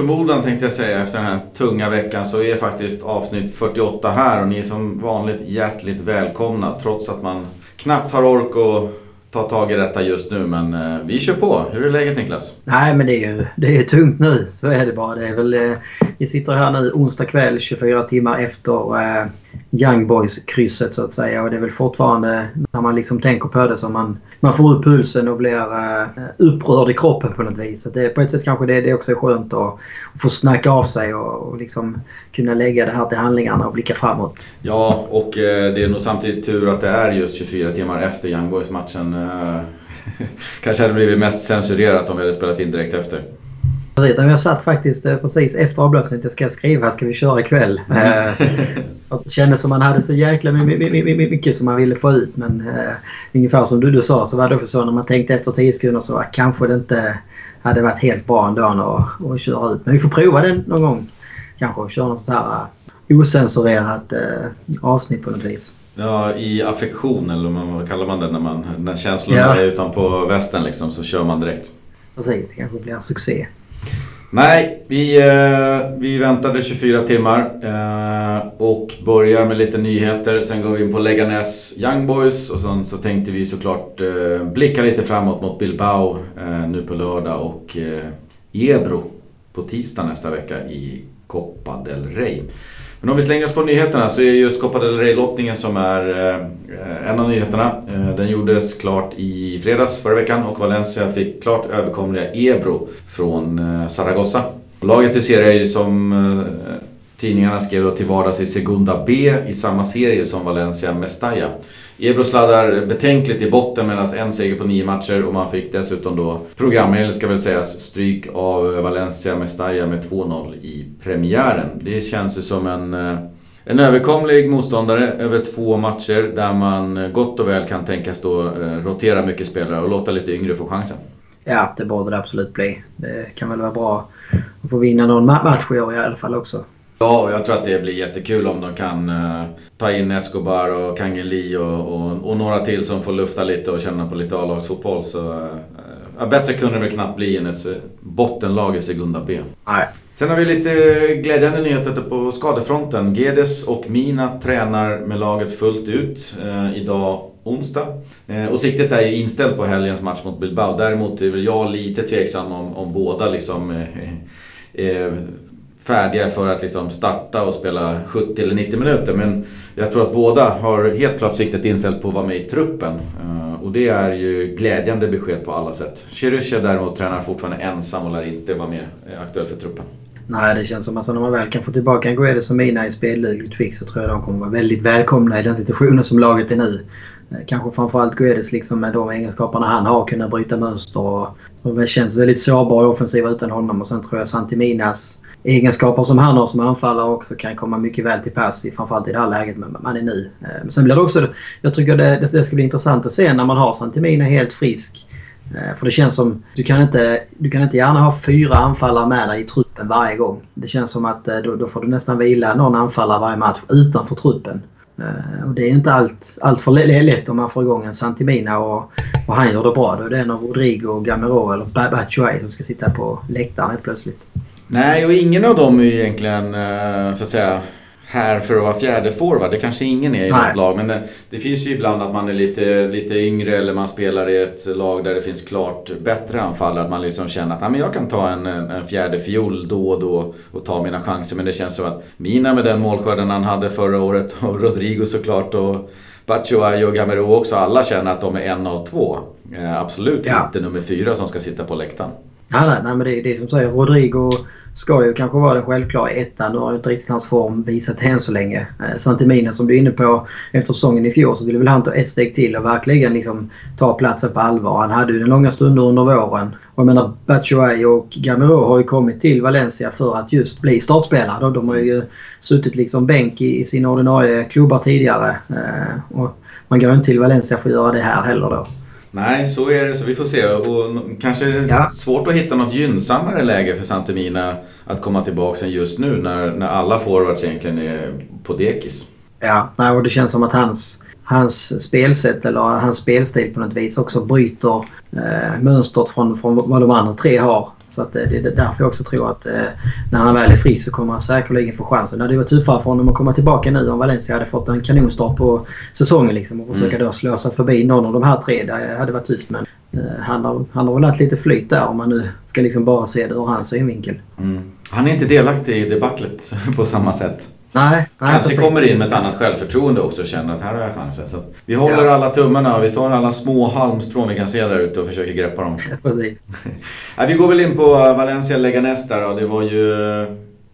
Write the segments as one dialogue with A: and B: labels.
A: Förmodan tänkte jag säga efter den här tunga veckan så är faktiskt avsnitt 48 här och ni är som vanligt hjärtligt välkomna trots att man knappt har ork att ta tag i detta just nu men eh, vi kör på. Hur är läget Niklas?
B: Nej men det är ju det är tungt nu. Så är det bara. Det är väl, eh, vi sitter här nu onsdag kväll 24 timmar efter eh, Young Boys-krysset så att säga. Och det är väl fortfarande när man liksom tänker på det som man, man får upp pulsen och blir eh, upprörd i kroppen på något vis. Så det, på ett sätt kanske det, det också är skönt att, att få snacka av sig och, och liksom kunna lägga det här till handlingarna och blicka framåt.
A: Ja, och eh, det är nog samtidigt tur att det är just 24 timmar efter Young Boys-matchen. Eh, kanske hade blivit mest censurerat om vi hade spelat in direkt efter.
B: Precis, jag satt faktiskt eh, precis efter avblåsningen. Jag ska skriva, ska vi köra ikväll? Mm. det kändes som man hade så jäkla mycket som man ville få ut. Men uh, ungefär som du, du sa så var det också så när man tänkte efter 10 sekunder så kanske det inte hade varit helt bra ändå att, att köra ut. Men vi får prova det någon gång. Kanske köra något sånt här osensurerat avsnitt på något vis.
A: Ja, i affektion eller vad kallar man det när, man, när känslorna ja. är utanpå västen liksom så kör man direkt.
B: Precis, det kanske blir en succé.
A: Nej, vi, eh, vi väntade 24 timmar eh, och börjar med lite nyheter. Sen går vi in på Leganes Young Boys och sen så tänkte vi såklart eh, blicka lite framåt mot Bilbao eh, nu på lördag och eh, Ebro på tisdag nästa vecka i Copa del Rey. Men om vi slänger oss på nyheterna så är just Copa del Rey-lottningen som är eh, en av nyheterna. Eh, den gjordes klart i fredags förra veckan och Valencia fick klart överkomliga Ebro från eh, Zaragoza. Laget i serien är ju som eh, tidningarna skrev då till vardags i Segunda B i samma serie som Valencia Mestalla. Ebro sladdar betänkligt i botten medan en seger på nio matcher och man fick dessutom då programenligt ska väl sägas stryk av Valencia Mestalla med 2-0 i premiären. Det känns ju som en, eh, en överkomlig motståndare över två matcher där man eh, gott och väl kan tänkas då eh, rotera mycket spelare och låta lite yngre få chansen.
B: Ja, det borde det absolut bli. Det kan väl vara bra att få vinna någon match i år i alla fall också.
A: Ja, och jag tror att det blir jättekul om de kan uh, ta in Escobar och Kangeli och, och, och, några till som får lufta lite och känna på lite A-lagsfotboll. Så, uh, bättre kunde det väl knappt bli än ett bottenlag i Segunda B.
B: Nej.
A: Sen har vi lite glädjande nyheter på skadefronten. Gedes och Mina tränar med laget fullt ut uh, idag onsdag. Och siktet är ju inställt på helgens match mot Bilbao. Däremot är väl jag lite tveksam om, om båda liksom färdiga för att liksom starta och spela 70 eller 90 minuter. Men jag tror att båda har helt klart siktet inställt på att vara med i truppen. Eh, och det är ju glädjande besked på alla sätt. Chirusha däremot tränar fortfarande ensam och lär inte vara med eh, aktuell för truppen.
B: Nej, det känns som att när man väl kan få tillbaka en Guedes och Mina i speldugligt skick så tror jag de kommer vara väldigt välkomna i den situationen som laget är nu. Eh, kanske framförallt Guedes liksom med de egenskaperna han har, kunna bryta mönster och, och känns väldigt sårbar i offensiva utan honom. Och sen tror jag Santiminas egenskaper som han har som anfallare också kan komma mycket väl till pass, framförallt i det här läget man är nu. Eh, men sen blir det också, jag tycker det, det ska bli intressant att se när man har Santimina helt frisk. Eh, för det känns som, du kan inte, du kan inte gärna ha fyra anfallare med dig i truppen varje gång. Det känns som att eh, då, då får du nästan vila någon anfallare varje match utanför truppen. Och det är inte allt, allt för lätt om man får igång en Santimina och, och han gör det bra. Då är det en av Rodrigo, Gamero eller Batshuay som ska sitta på läktaren helt plötsligt.
A: Nej, och ingen av dem är ju egentligen eh, så att säga här för att vara fjärde forward. Det kanske ingen är i något lag. Men det, det, finns ju ibland att man är lite, lite yngre eller man spelar i ett lag där det finns klart bättre anfallare. Att man liksom känner att men jag kan ta en, en fjärde fiol då och då och ta mina chanser. Men det känns som att Mina med den målskörden han hade förra året och Rodrigo såklart och Batshuayi och Gamero också. Alla känner att de är en av två. Eh, absolut ja. inte nummer fyra som ska sitta på läktaren.
B: Ja, nej, nej men det är det som säger. Rodrigo ska ju kanske vara den självklara ettan. Nu har ju inte riktigt hans form visat det än så länge. Eh, Santimina som du är inne på efter säsongen i fjol så ville väl han ta ett steg till och verkligen liksom ta platsen på allvar. Han hade ju den långa stunder under våren. Och jag menar Batshuayi och Gamero har ju kommit till Valencia för att just bli startspelare. De, de har ju suttit liksom bänk i, i sina ordinarie klubbar tidigare. Eh, och man går inte till Valencia för att göra det här heller då.
A: Nej, så är det. Så vi får se. Och kanske ja. svårt att hitta något gynnsammare läge för Santemina att komma tillbaka än just nu när, när alla forwards egentligen är på dekis.
B: Ja, nej, och det känns som att hans, hans spelsätt eller hans spelstil på något vis också bryter eh, mönstret från, från vad de andra tre har. Så att, det är därför jag också tror att när han väl är fri så kommer han säkerligen få chansen. Det hade varit tuffare för honom att komma tillbaka nu om Valencia hade fått en kanonstart på säsongen liksom, och försöka mm. då slå sig förbi någon av de här tre. Det hade varit tufft. Men han har, han har väl haft lite flyt där om man nu ska liksom bara se det ur hans synvinkel.
A: Mm. Han är inte delaktig i debaclet på samma sätt.
B: Nej,
A: Kanske kommer in med ett annat självförtroende också och känner att här har jag chansen. Så vi håller ja. alla tummarna och vi tar alla små halmstrån vi kan se där ute och försöker greppa dem.
B: precis.
A: nej, vi går väl in på Valencia Leganes där då. Det var ju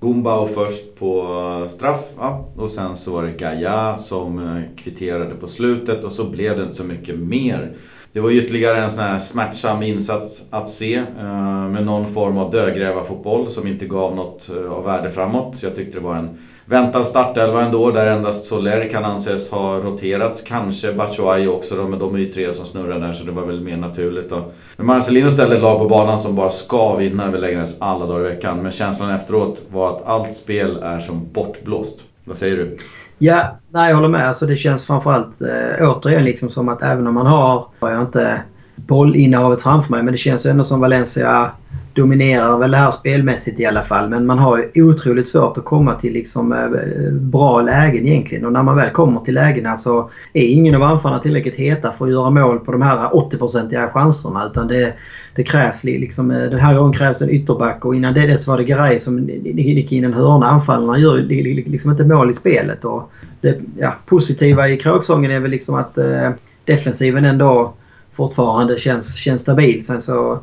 A: Gumbau först på straff ja, och sen så var det Gaia som eh, kvitterade på slutet och så blev det inte så mycket mer. Det var ytterligare en sån här smärtsam insats att se eh, med någon form av dödgrävarfotboll som inte gav något eh, av värde framåt. Så jag tyckte det var en väntad startelva ändå där endast Soler kan anses ha roterats. Kanske Batshuayi också då, men de är ju tre som snurrar där så det var väl mer naturligt då. Men Marcelino ställde ett lag på banan som bara ska vinna överläggandes alla dagar i veckan. Men känslan efteråt var att allt spel är som bortblåst. Vad säger du?
B: Ja, nej, jag håller med. Alltså, det känns framförallt eh, återigen liksom som att även om man har, har jag inte bollinnehavet framför mig, men det känns ändå som Valencia dominerar väl det här spelmässigt i alla fall. Men man har ju otroligt svårt att komma till liksom eh, bra lägen egentligen. Och när man väl kommer till lägena så är ingen av anfallarna tillräckligt heta för att göra mål på de här 80-procentiga chanserna. Utan det, det krävs liksom, eh, den här gången krävs det en ytterback och innan det, så var det Garay som gick in en hörna. Anfallarna gör liksom inte mål i spelet. Och det ja, positiva i kråksången är väl liksom att eh, defensiven ändå fortfarande känns, känns stabil. Sen så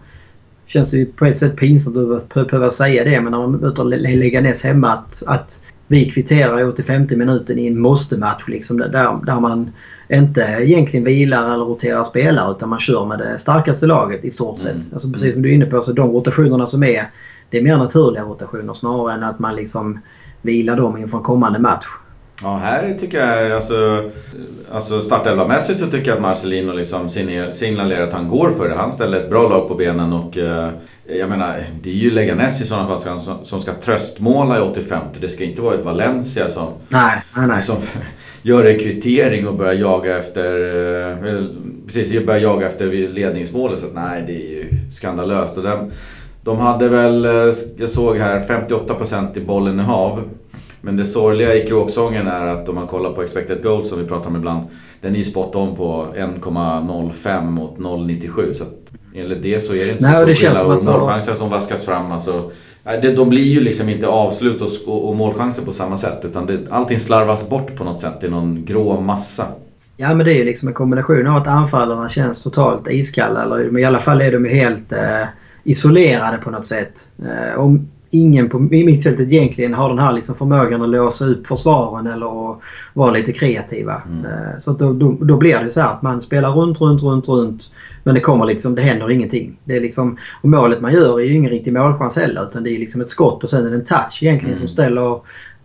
B: känns det ju på ett sätt pinsamt att behöva säga det men när man möter Leganes hemma att, att vi kvitterar i 85 minuten i en måste-match liksom, där, där man inte egentligen vilar eller roterar spelare utan man kör med det starkaste laget i stort sett. Mm. Alltså precis som du är inne på så de rotationerna som är det är mer naturliga rotationer snarare än att man liksom vilar dem inför en kommande match.
A: Ja, här tycker jag alltså, alltså startelvamässigt så tycker jag att Marcelino liksom signalerar att han går för det. Han ställer ett bra lag på benen och eh, jag menar, det är ju Leganes i sådana fall som, som ska tröstmåla i 85. Det ska inte vara ett Valencia som,
B: nej, nej, nej.
A: som gör en kvittering och börjar jaga efter, eh, precis, börjar jaga efter ledningsmålet. Så att, nej, det är ju skandalöst. Och den, de hade väl, eh, jag såg här, 58% i bollen i hav. Men det sorgliga i kråksången är att om man kollar på expected goals som vi pratar om ibland. Den är ju spot on på 1,05 mot 0,97. Så att enligt det så är det inte Nej, så stor skillnad. Och målchanser som vaskas fram. Alltså, de blir ju liksom inte avslut och, och målchanser på samma sätt. Utan det, allting slarvas bort på något sätt i någon grå massa.
B: Ja men det är ju liksom en kombination av att anfallarna känns totalt iskalla. Eller i alla fall är de ju helt eh, isolerade på något sätt. Eh, om, ingen på mittfältet egentligen har den här liksom förmågan att låsa upp försvaren eller att vara lite kreativa. Mm. Eh, så då, då, då, blir det så här att man spelar runt, runt, runt, runt. Men det kommer liksom, det händer ingenting. Det är liksom, och målet man gör är ju ingen riktig målchans heller utan det är liksom ett skott och sen är det en touch egentligen mm. som ställer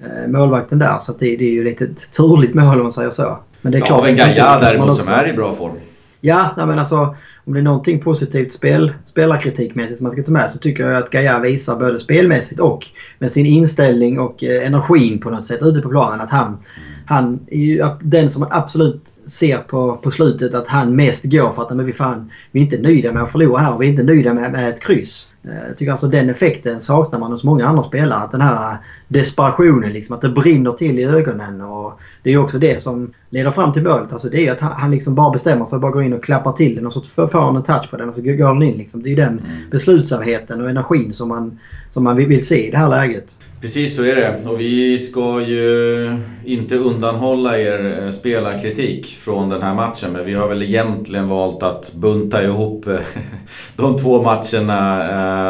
B: eh, målvakten där. Så det, det, är ju lite ett turligt mål om man säger så.
A: Men det är klart... Ja, Gaia däremot som är i bra form.
B: Ja, nej, men alltså om det är någonting positivt spel, spelarkritikmässigt som man ska ta med så tycker jag att Gaia visar både spelmässigt och med sin inställning och eh, energin på något sätt ute på planen att han, han är ju den som man absolut ser på, på slutet att han mest går för att men vi, fan, vi är inte nöjda med att förlora här och vi är inte nöjda med, med ett kryss. Eh, jag tycker alltså den effekten saknar man hos många andra spelare. Att den här desperationen, liksom, att det brinner till i ögonen. Och det är också det som leder fram till målet. Alltså det är att han, liksom bara bestämmer sig, bara går in och klappar till den och så får han en touch på den och så går den in. Liksom. Det är den mm. beslutsamheten och energin som man, som man vill se i det här läget.
A: Precis så är det. Och vi ska ju inte undanhålla er eh, spelarkritik från den här matchen. Men vi har väl egentligen valt att bunta ihop eh, de två matcherna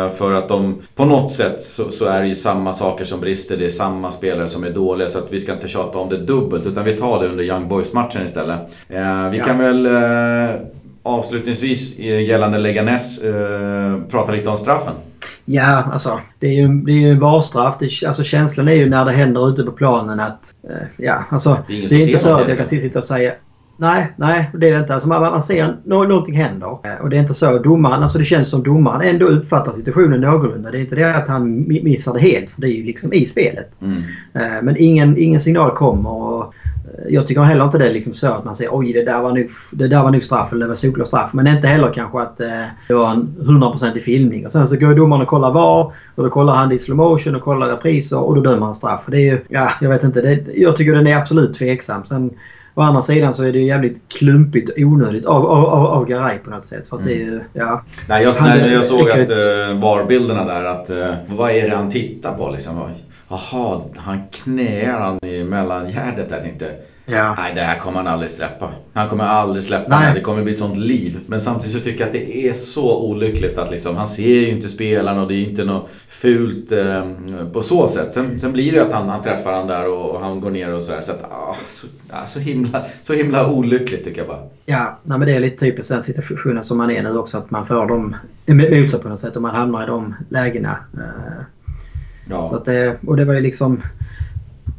A: för att de på något sätt så, så, är det ju samma saker som brister. Det är samma spelare som är dåliga så att vi ska inte tjata om det dubbelt utan vi tar det under Young Boys-matchen istället. Eh, vi ja. kan väl avslutningsvis gällande Leganes prata lite om straffen.
B: Ja, alltså det är ju, det är ju en varstraff. Det, alltså känslan är ju när det händer ute på planen att... ja, alltså. Det är, det är inte så att jag kan sitta och säga Nej, nej det är det inte. Alltså man, man ser att någonting händer. Eh, och det är inte så. Domaren, alltså det känns som domaren ändå uppfattar situationen någorlunda. Det är inte det att han missar det helt för det är ju liksom i spelet. Mm. Eh, men ingen, ingen signal kommer. Och jag tycker heller inte det är liksom så att man säger oj det där var nog, det där var nog straff eller det var solklar straff. Men inte heller kanske att eh, det var en 100% i filmning. Och sen så går domaren och kollar VAR och då kollar han det i slow motion och kollar repriser och då dömer han straff. Det är ju, ja jag vet inte. Det, jag tycker den är absolut tveksam. Sen Å andra sidan så är det jävligt klumpigt och onödigt av, av, av, av Garay på något sätt. För att mm. det ja.
A: Nej, jag, när jag såg att uh, VAR-bilderna där att uh, vad är det han tittar på liksom? Jaha, han knäar han i mellangärdet där tänkte Ja. Nej, det här kommer han aldrig släppa. Han kommer aldrig släppa Nej. det. Det kommer bli sånt liv. Men samtidigt så tycker jag att det är så olyckligt att liksom, han ser ju inte spelaren och det är inte något fult eh, på så sätt. Sen, sen blir det att han, han träffar han där och, och han går ner och sådär. Så, att, ah, så, ah, så, himla, så himla olyckligt tycker jag bara.
B: Ja, nej, men det är lite typiskt den situationen som man är nu också. Att man får dem emot sig på något sätt och man hamnar i de lägena. Eh, ja. Så att det, och det var ju liksom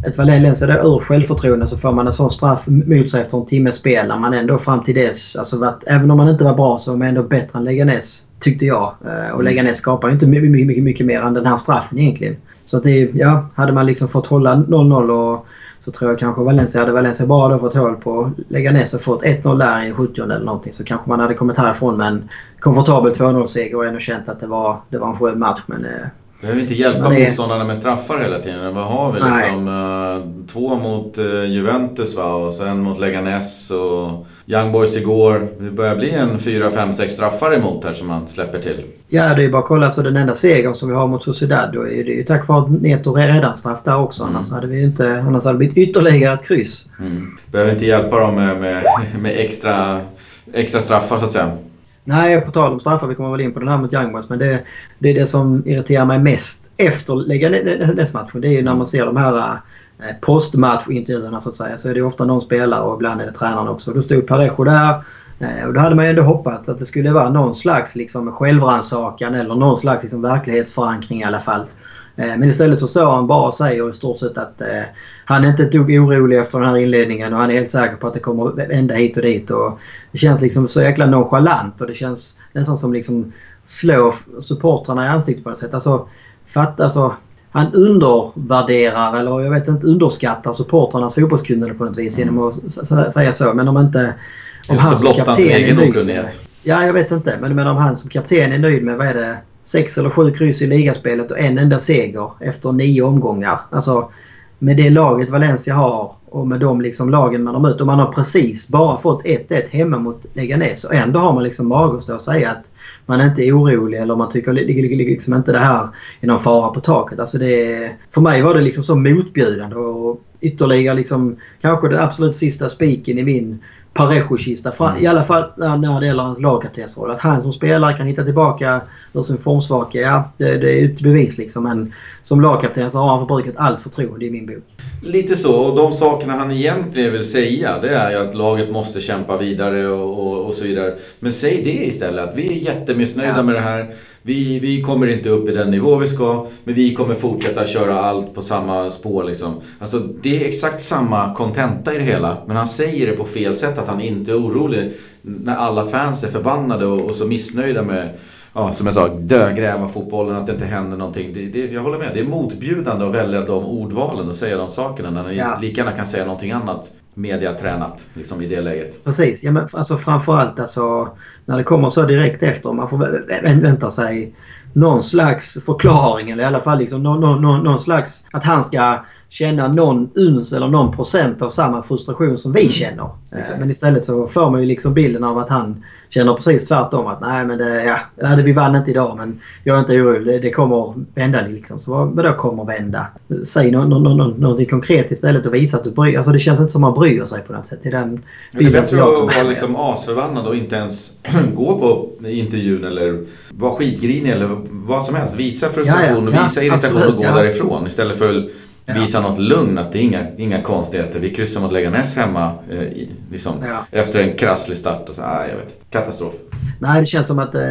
B: ett Valencia där ur självförtroende så får man en sån straff mot sig efter en timmes spel när man ändå fram till dess, alltså varit, även om man inte var bra så var man ändå bättre än Leganes. Tyckte jag. Eh, och Leganes skapar ju inte mycket, mycket, mycket mer än den här straffen egentligen. Så att det, ja, hade man liksom fått hålla 0-0 och så tror jag kanske Valencia, hade Valencia bara då fått hål på Leganes och fått 1-0 där i 70 eller någonting så kanske man hade kommit härifrån med en komfortabel 2-0 seger och ändå känt att det var, det var en skön match. Men eh,
A: Behöver inte hjälpa är... motståndarna med straffar hela tiden. Vad har vi liksom? Uh, två mot uh, Juventus va? och sen mot Leganes och Young Boys igår. Det börjar bli en 4, 5, 6 straffar emot här som man släpper till.
B: Ja, det är bara att kolla. Så den enda segern som vi har mot Sociedad då är det ju tack vare att Neto räddar straff där också. Mm. Annars hade vi inte... Annars hade det blivit ytterligare ett kryss.
A: Mm. Behöver inte hjälpa dem med, med, med extra, extra straffar så att säga.
B: Nej, på tal om straffar, vi kommer väl in på den här mot Young Boys, men det, det är det som irriterar mig mest efter Leganes-matchen. Det är ju när man ser de här eh, postmatchintervjuerna så att säga. Så är det ofta någon spelare och ibland är det tränaren också. Då stod Parejo där eh, och då hade man ju ändå hoppats att det skulle vara någon slags liksom, självrannsakan eller någon slags liksom, verklighetsförankring i alla fall. Eh, men istället så står han bara och säger i stort sett att eh, han är inte ett dugg orolig efter den här inledningen och han är helt säker på att det kommer vända hit och dit. Och det känns liksom så jäkla nonchalant och det känns nästan som liksom slå supportrarna i ansiktet på något sätt. Alltså, fatt, alltså, han undervärderar eller jag vet inte underskattar supportrarnas fotbollskunnande på något vis mm. genom att säga så. Men om inte...
A: Om han som kapten är nöjd
B: Ja, jag vet inte. Men, men om han som kapten är nöjd med vad är det? Sex eller sju kryss i ligaspelet och en enda seger efter nio omgångar. Alltså med det laget Valencia har och med de liksom lagen man har mött och man har precis bara fått 1-1 hemma mot Leganes och ändå har man liksom mage att stå och säga att man inte är orolig eller man tycker liksom inte det här är någon fara på taket. Alltså det, för mig var det liksom så motbjudande och ytterligare liksom kanske den absolut sista spiken i min Parejo-kista. Mm. I alla fall när det gäller hans lagkaptensroll. Att han som spelare kan hitta tillbaka ur sin formsvacka, ja det, det är ett bevis liksom. Men som lagkapten så har han förbrukat allt förtroende i min bok.
A: Lite så. Och de sakerna han egentligen vill säga det är ju att laget måste kämpa vidare och, och, och så vidare. Men säg det istället. Att vi är jättemissnöjda ja. med det här. Vi, vi kommer inte upp i den nivå vi ska, men vi kommer fortsätta köra allt på samma spår liksom. Alltså det är exakt samma kontenta i det hela, men han säger det på fel sätt att han inte är orolig när alla fans är förbannade och, och så missnöjda med ja, som jag sa, dögräva fotbollen, att det inte händer någonting. Det, det, jag håller med, det är motbjudande att välja de ordvalen och säga de sakerna när ni ja. lika gärna kan säga någonting annat mediatränat liksom, i det läget.
B: Precis, ja, men alltså, framförallt alltså, när det kommer så direkt efter. Man får vänta sig någon slags förklaring eller i alla fall liksom någon, någon, någon slags att han ska känna någon uns eller någon procent av samma frustration som vi mm. känner. Mm. Men istället så får man ju liksom bilden av att han känner precis tvärtom. Att nej men det, ja, vi vann inte idag men jag är inte orolig. Det, det kommer vända liksom. Så vad, då kommer vända? Säg no, no, no, någonting konkret istället och visa att du bryr Alltså det känns inte som man bryr sig på något sätt. I den
A: bilden det är bättre att vara liksom asförbannad och inte ens gå på intervjun eller vara skitgrinig eller vad som helst. Visa frustration och visa irritation absolut, och gå därifrån istället för ja. Visa något lugn. Att det är inga, inga konstigheter. Vi kryssar mot Leganes hemma eh, liksom, ja. efter en krasslig start. Och så, ah, jag vet. Katastrof.
B: Nej, det känns som att eh,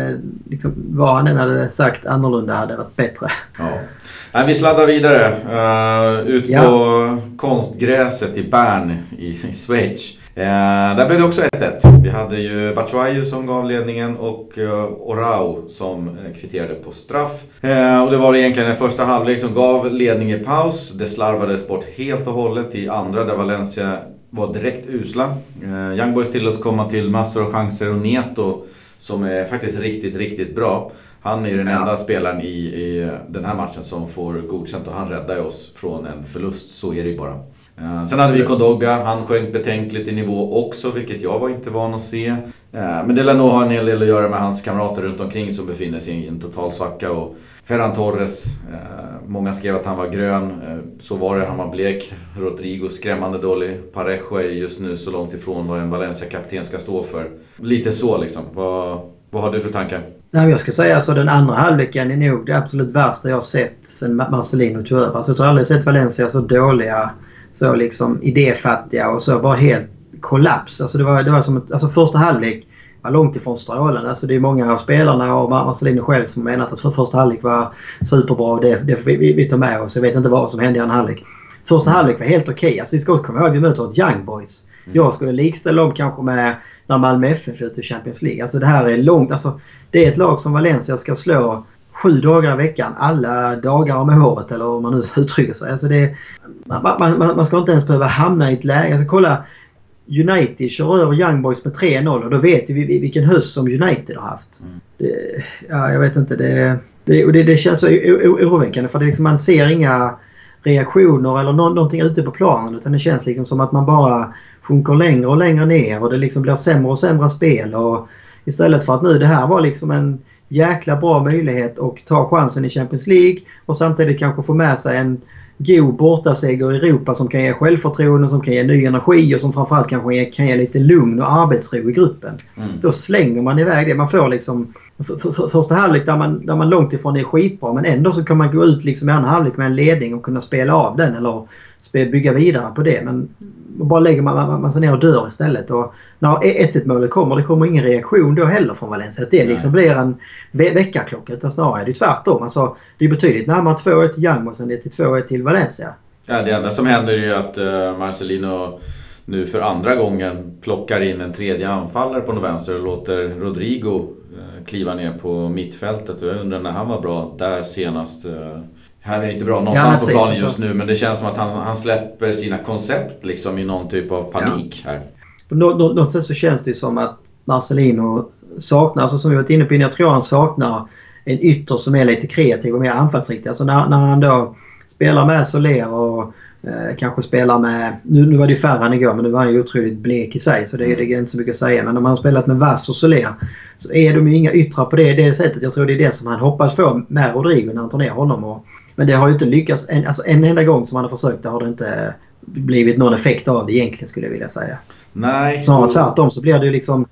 B: liksom, vad han än hade sagt annorlunda hade varit bättre.
A: Ja. Nej, vi sladdar vidare. Uh, ut ja. på konstgräset i Bern i, i Schweiz. Eh, där blev det också 1-1. Vi hade ju Batshuayu som gav ledningen och eh, Orao som eh, kvitterade på straff. Eh, och det var egentligen den första halvlek som gav ledning i paus. Det slarvades bort helt och hållet i andra där Valencia var direkt usla. Eh, Young Boys tillåts komma till massor av chanser och Neto som är faktiskt riktigt, riktigt bra. Han är den ja. enda spelaren i, i den här matchen som får godkänt och han räddar oss från en förlust. Så är det ju bara. Eh, sen hade vi Kondoga, han sjönk betänkligt i nivå också, vilket jag var inte van att se. Eh, men det lär nog ha en hel del att göra med hans kamrater runt omkring som befinner sig i en total svacka. Och Ferran Torres, eh, många skrev att han var grön. Så var det, han var blek. Rodrigo skrämmande dålig. Parejo är just nu så långt ifrån vad en Valencia-kapten ska stå för. Lite så liksom. Vad, vad har du för tankar?
B: jag skulle säga alltså den andra halvleken är nog det absolut värsta jag har sett sen Marcelino tog över. Alltså, jag tror aldrig sett Valencia så dåliga så liksom idéfattiga och så bara helt kollaps. Alltså det var, det var som ett, alltså första halvlek var långt ifrån strålande. Alltså det är många av spelarna och Marcelino själv som menat att för första halvlek var superbra. Det, det får vi, vi ta med oss. Jag vet inte vad som hände i andra halvlek. Första halvlek var helt okej. Okay. Alltså vi ska också komma ihåg vi möter ett Young Boys. Mm. Jag skulle likställa dem kanske med när Malmö FF ut i Champions League. Alltså det här är långt. Alltså det är ett lag som Valencia ska slå sju dagar i veckan, alla dagar om året eller hur man nu uttrycker sig. Alltså det, man, man, man, ska inte ens behöva hamna i ett läge. Alltså kolla United kör över Young Boys med 3-0 och då vet vi vilken höst som United har haft. Mm. Det, ja, jag vet inte. Det, det, och det, det känns så oroväckande för det liksom, man ser inga reaktioner eller no någonting ute på planen utan det känns liksom som att man bara sjunker längre och längre ner och det liksom blir sämre och sämre spel. Och istället för att nu det här var liksom en jäkla bra möjlighet att ta chansen i Champions League och samtidigt kanske få med sig en god bortaseger i Europa som kan ge självförtroende, som kan ge ny energi och som framförallt kanske kan ge lite lugn och arbetsro i gruppen. Mm. Då slänger man iväg det. Man får liksom för, för, första halvlek där man, där man långt ifrån är skitbra men ändå så kan man gå ut liksom i andra halvlek med en ledning och kunna spela av den eller bygga vidare på det. Men bara lägger man, man, man sig ner och dör istället. Och när 1-1 målet kommer, det kommer ingen reaktion då heller från Valencia. Att det liksom blir en ve väckarklocka. Utan snarare är det tvärtom. Alltså, det är betydligt närmare 2-1 till Young än det är till 2-1 till Valencia.
A: Ja, det enda som händer är ju att uh, Marcelino nu för andra gången plockar in en tredje anfallare på vänster och låter Rodrigo uh, kliva ner på mittfältet. Jag undrar när han var bra där senast. Han är inte bra någonstans ja, på planen just nu men det känns som att han, han släpper sina koncept liksom i någon typ av panik ja. här.
B: På något, något sätt så känns det som att Marcelino saknar, alltså som vi varit inne på jag tror han saknar en ytter som är lite kreativ och mer anfallsriktig. Alltså när, när han då spelar med Soler och eh, kanske spelar med... Nu, nu var det färre än igår men nu var han ju otroligt blek i sig så det, det är inte så mycket att säga. Men om han har spelat med Vass och Soler så är de ju inga yttrar på det, det sättet. Jag tror det är det som han hoppas få med Rodrigo när han tar ner honom. Och, men det har ju inte lyckats. En, alltså en enda gång som han har försökt det har det inte blivit någon effekt av det egentligen skulle jag vilja säga.
A: Nej.
B: Snarare tvärtom så blir det liksom...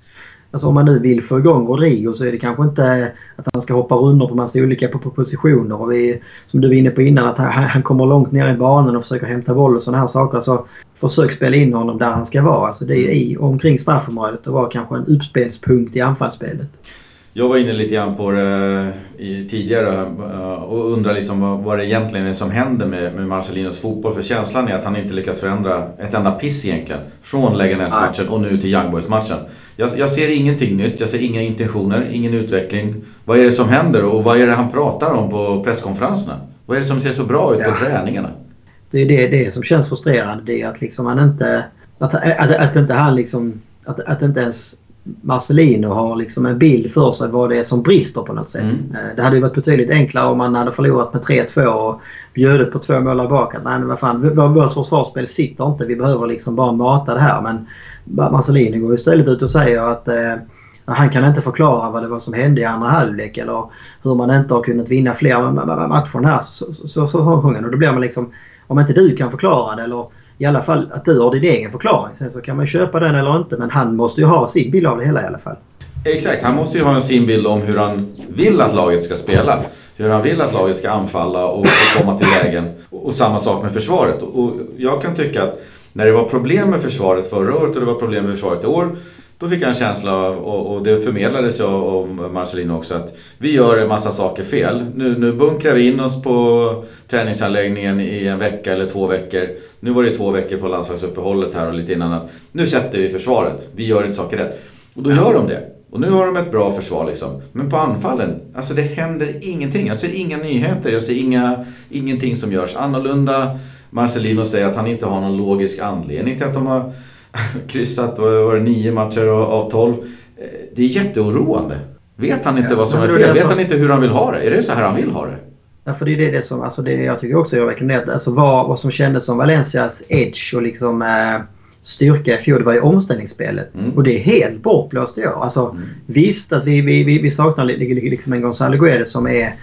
B: Alltså om man nu vill få igång Rodrigo så är det kanske inte att han ska hoppa rundor på massa olika positioner. Och vi, som du var inne på innan att han, han kommer långt ner i banan och försöker hämta boll och sådana här saker. Så försök spela in honom där han ska vara. Alltså det är i omkring straffområdet och vara kanske en uppspelspunkt i anfallsspelet.
A: Jag var inne lite grann på det tidigare eh, och undrar liksom vad, vad det egentligen är som händer med, med Marcelinos fotboll. För känslan är att han inte lyckas förändra ett enda piss egentligen. Från Leganes-matchen och nu till Young Boys-matchen. Jag, jag, ser ingenting nytt, jag ser inga intentioner, ingen utveckling. Vad är det som händer och vad är det han pratar om på presskonferenserna? Vad är det som ser så bra ut på ja. träningarna?
B: Det är det, det som känns frustrerande. Det är att liksom han inte... Att, att, att inte han liksom... Att, att inte ens Marcelino har liksom en bild för sig vad det är som brister på något sätt. Mm. Eh, det hade ju varit betydligt enklare om man hade förlorat med 3-2 och bjudit på två mål bak. Nej men vad fan, vårt försvarsspel sitter inte. Vi behöver liksom bara mata det här. Men Marcelino går istället ut och säger att eh, han kan inte förklara vad det var som hände i andra halvlek eller hur man inte har kunnat vinna fler matcher här. Så, så, så, så, och då blir man liksom, om inte du kan förklara det eller i alla fall att du har din egen förklaring. Sen så kan man köpa den eller inte men han måste ju ha sin bild av det hela i alla fall.
A: Exakt, han måste ju ha sin bild om hur han vill att laget ska spela. Hur han vill att laget ska anfalla och, och komma till lägen. Och, och, samma sak med försvaret. Och jag kan tycka att när det var problem med försvaret förra året och det var problem med försvaret i år då fick jag en känsla, och, och det förmedlades av, av Marcelino också, att vi gör en massa saker fel. Nu, nu bunkrar vi in oss på träningsanläggningen i en vecka eller två veckor. Nu var det två veckor på landslagsuppehållet här och lite innan. Nu sätter vi försvaret. Vi gör inte saker rätt. Och då gör de det. Och nu har de ett bra försvar liksom. Men på anfallen, alltså det händer ingenting. Jag ser inga nyheter, jag ser inga, ingenting som görs annorlunda. Marcelino säger att han inte har någon logisk anledning till att de har kryssat var det, nio matcher av tolv. Eh, det är jätteoroande. Vet han inte ja, vad som är fel? Vet han inte hur han vill ha det? Är det så här han vill ha det?
B: Ja, för det är det som, alltså det jag tycker också är verkligen alltså vad, vad som kändes som Valencias edge och liksom eh, styrka i fjol, det var ju omställningsspelet. Mm. Och det är helt bortblåst i år. Alltså, mm. Visst att vi, vi, vi, vi saknar liksom en Gonzalo Guedes som är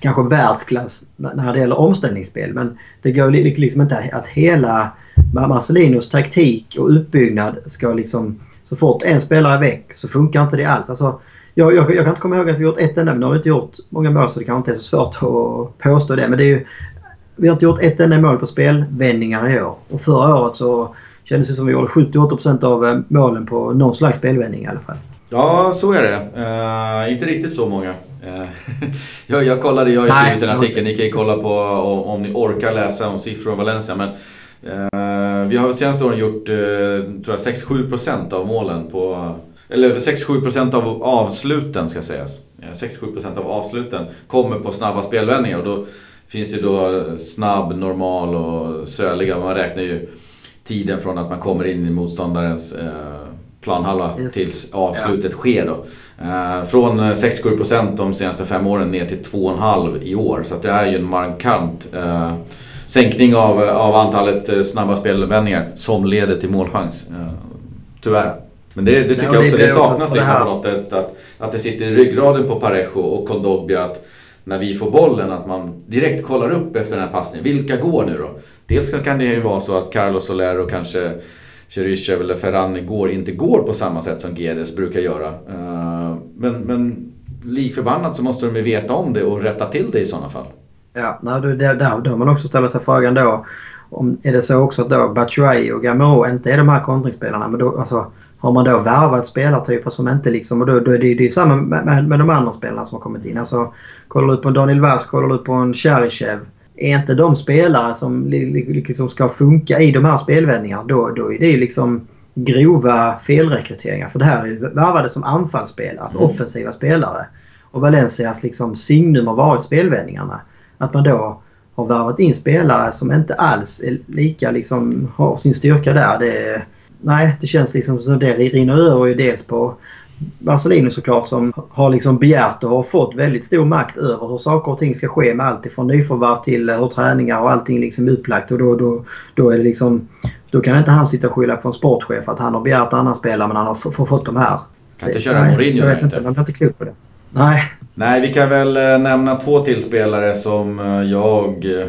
B: kanske världsklass när det gäller omställningsspel. Men det går liksom inte att hela Marcelinos taktik och uppbyggnad ska liksom... Så fort en spelare är väck så funkar inte det alls. Alltså, jag, jag, jag kan inte komma ihåg att vi gjort ett enda, men nu har vi inte gjort många mål så det kanske inte är så svårt att påstå det. Men det är ju, vi har inte gjort ett enda mål på spelvändningar i år. Och förra året så kändes det som att vi gjorde 78% av eh, målen på någon slags spelvändning i alla fall.
A: Ja, så är det. Uh, inte riktigt så många. Uh, jag, jag kollade, jag har skrivit en artikel. Ni kan ju kolla på om, om ni orkar läsa om siffror om Valencia. Men vi har senaste åren gjort tror jag 6-7% av målen på eller 6-7% av avsluten ska sägas. 6-7% av avsluten kommer på snabba spelvändningar och då finns det då snabb, normal och söliga. Man räknar ju tiden från att man kommer in i motståndarens eh, planhalva tills avslutet ja. sker. Då. Eh, från 6-7% de senaste fem åren ner till 2,5% i år. Så det är ju en markant eh, sänkning av, av antalet snabba spelvändningar som leder till målchans. Tyvärr. Men det, det tycker ja, jag också, det, det saknas liksom på något sätt. Att, att det sitter i ryggraden på Parejo och Kondogbia att när vi får bollen att man direkt kollar upp efter den här passningen. Vilka går nu då? Dels kan det ju vara så att Carlos Soler och kanske Cheryshev eller Ferran går, inte går på samma sätt som Gedes brukar göra. Eh, men, men likförbannat så måste de ju veta om det och rätta till det i sådana fall.
B: Ja, där, där, där man också ställa sig frågan då. Om, är det så också att då Batshuayi och Gamero inte är de här kontringsspelarna. Men då, alltså, har man då värvat spelartyper som inte liksom... Och då, då är det, ju samma med, med, med, de andra spelarna som har kommit in. Alltså, kollar du ut på en Daniel Vass, kollar du ut på en Cheryshev. Är inte de spelare som liksom ska funka i de här spelvändningarna då, då är det liksom grova felrekryteringar. För det här är ju värvade som anfallsspelare, alltså mm. offensiva spelare. Och Valencias liksom signum har varit spelvändningarna. Att man då har värvat in spelare som inte alls är lika liksom har sin styrka där. Det, nej, det känns liksom som det rinner över ju dels på Marcelino såklart som har liksom begärt och har fått väldigt stor makt över hur saker och ting ska ske med allt ifrån nyförvärv till hur träningar och allting liksom är upplagt. Och då, då, då är det liksom... Då kan inte han sitta och skylla på en sportchef att han har begärt annan spelare men han har fått de här.
A: Kan inte köra Mourinho
B: Jag vet inte, man blir inte klok på det. Nej.
A: Nej, vi kan väl eh, nämna två till spelare som eh, jag eh,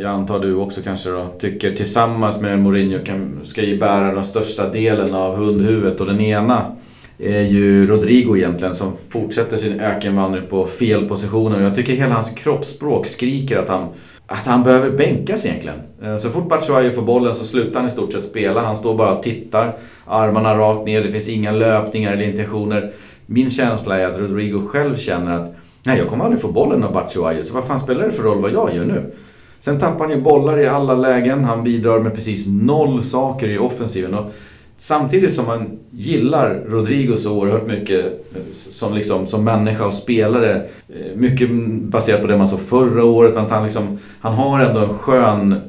A: jag antar du också kanske då, tycker tillsammans med Mourinho kan, ska ju bära den största delen av hundhuvudet. Och den ena är ju Rodrigo egentligen som fortsätter sin ökenvandring på fel positioner. Jag tycker hela hans kroppsspråk skriker att han, att han behöver bänkas egentligen. Så fort Batshuayi får bollen så slutar han i stort sett spela. Han står bara och tittar, armarna rakt ner, det finns inga löpningar eller intentioner. Min känsla är att Rodrigo själv känner att Nej, jag kommer aldrig få bollen av Batshuayi, så vad fan spelar det för roll vad jag gör nu? Sen tappar han ju bollar i alla lägen. Han bidrar med precis noll saker i offensiven. Och samtidigt som man gillar Rodrigo så oerhört mycket som, liksom, som människa och spelare. Eh, mycket baserat på det man såg förra året. Att han, liksom, han har ändå en skön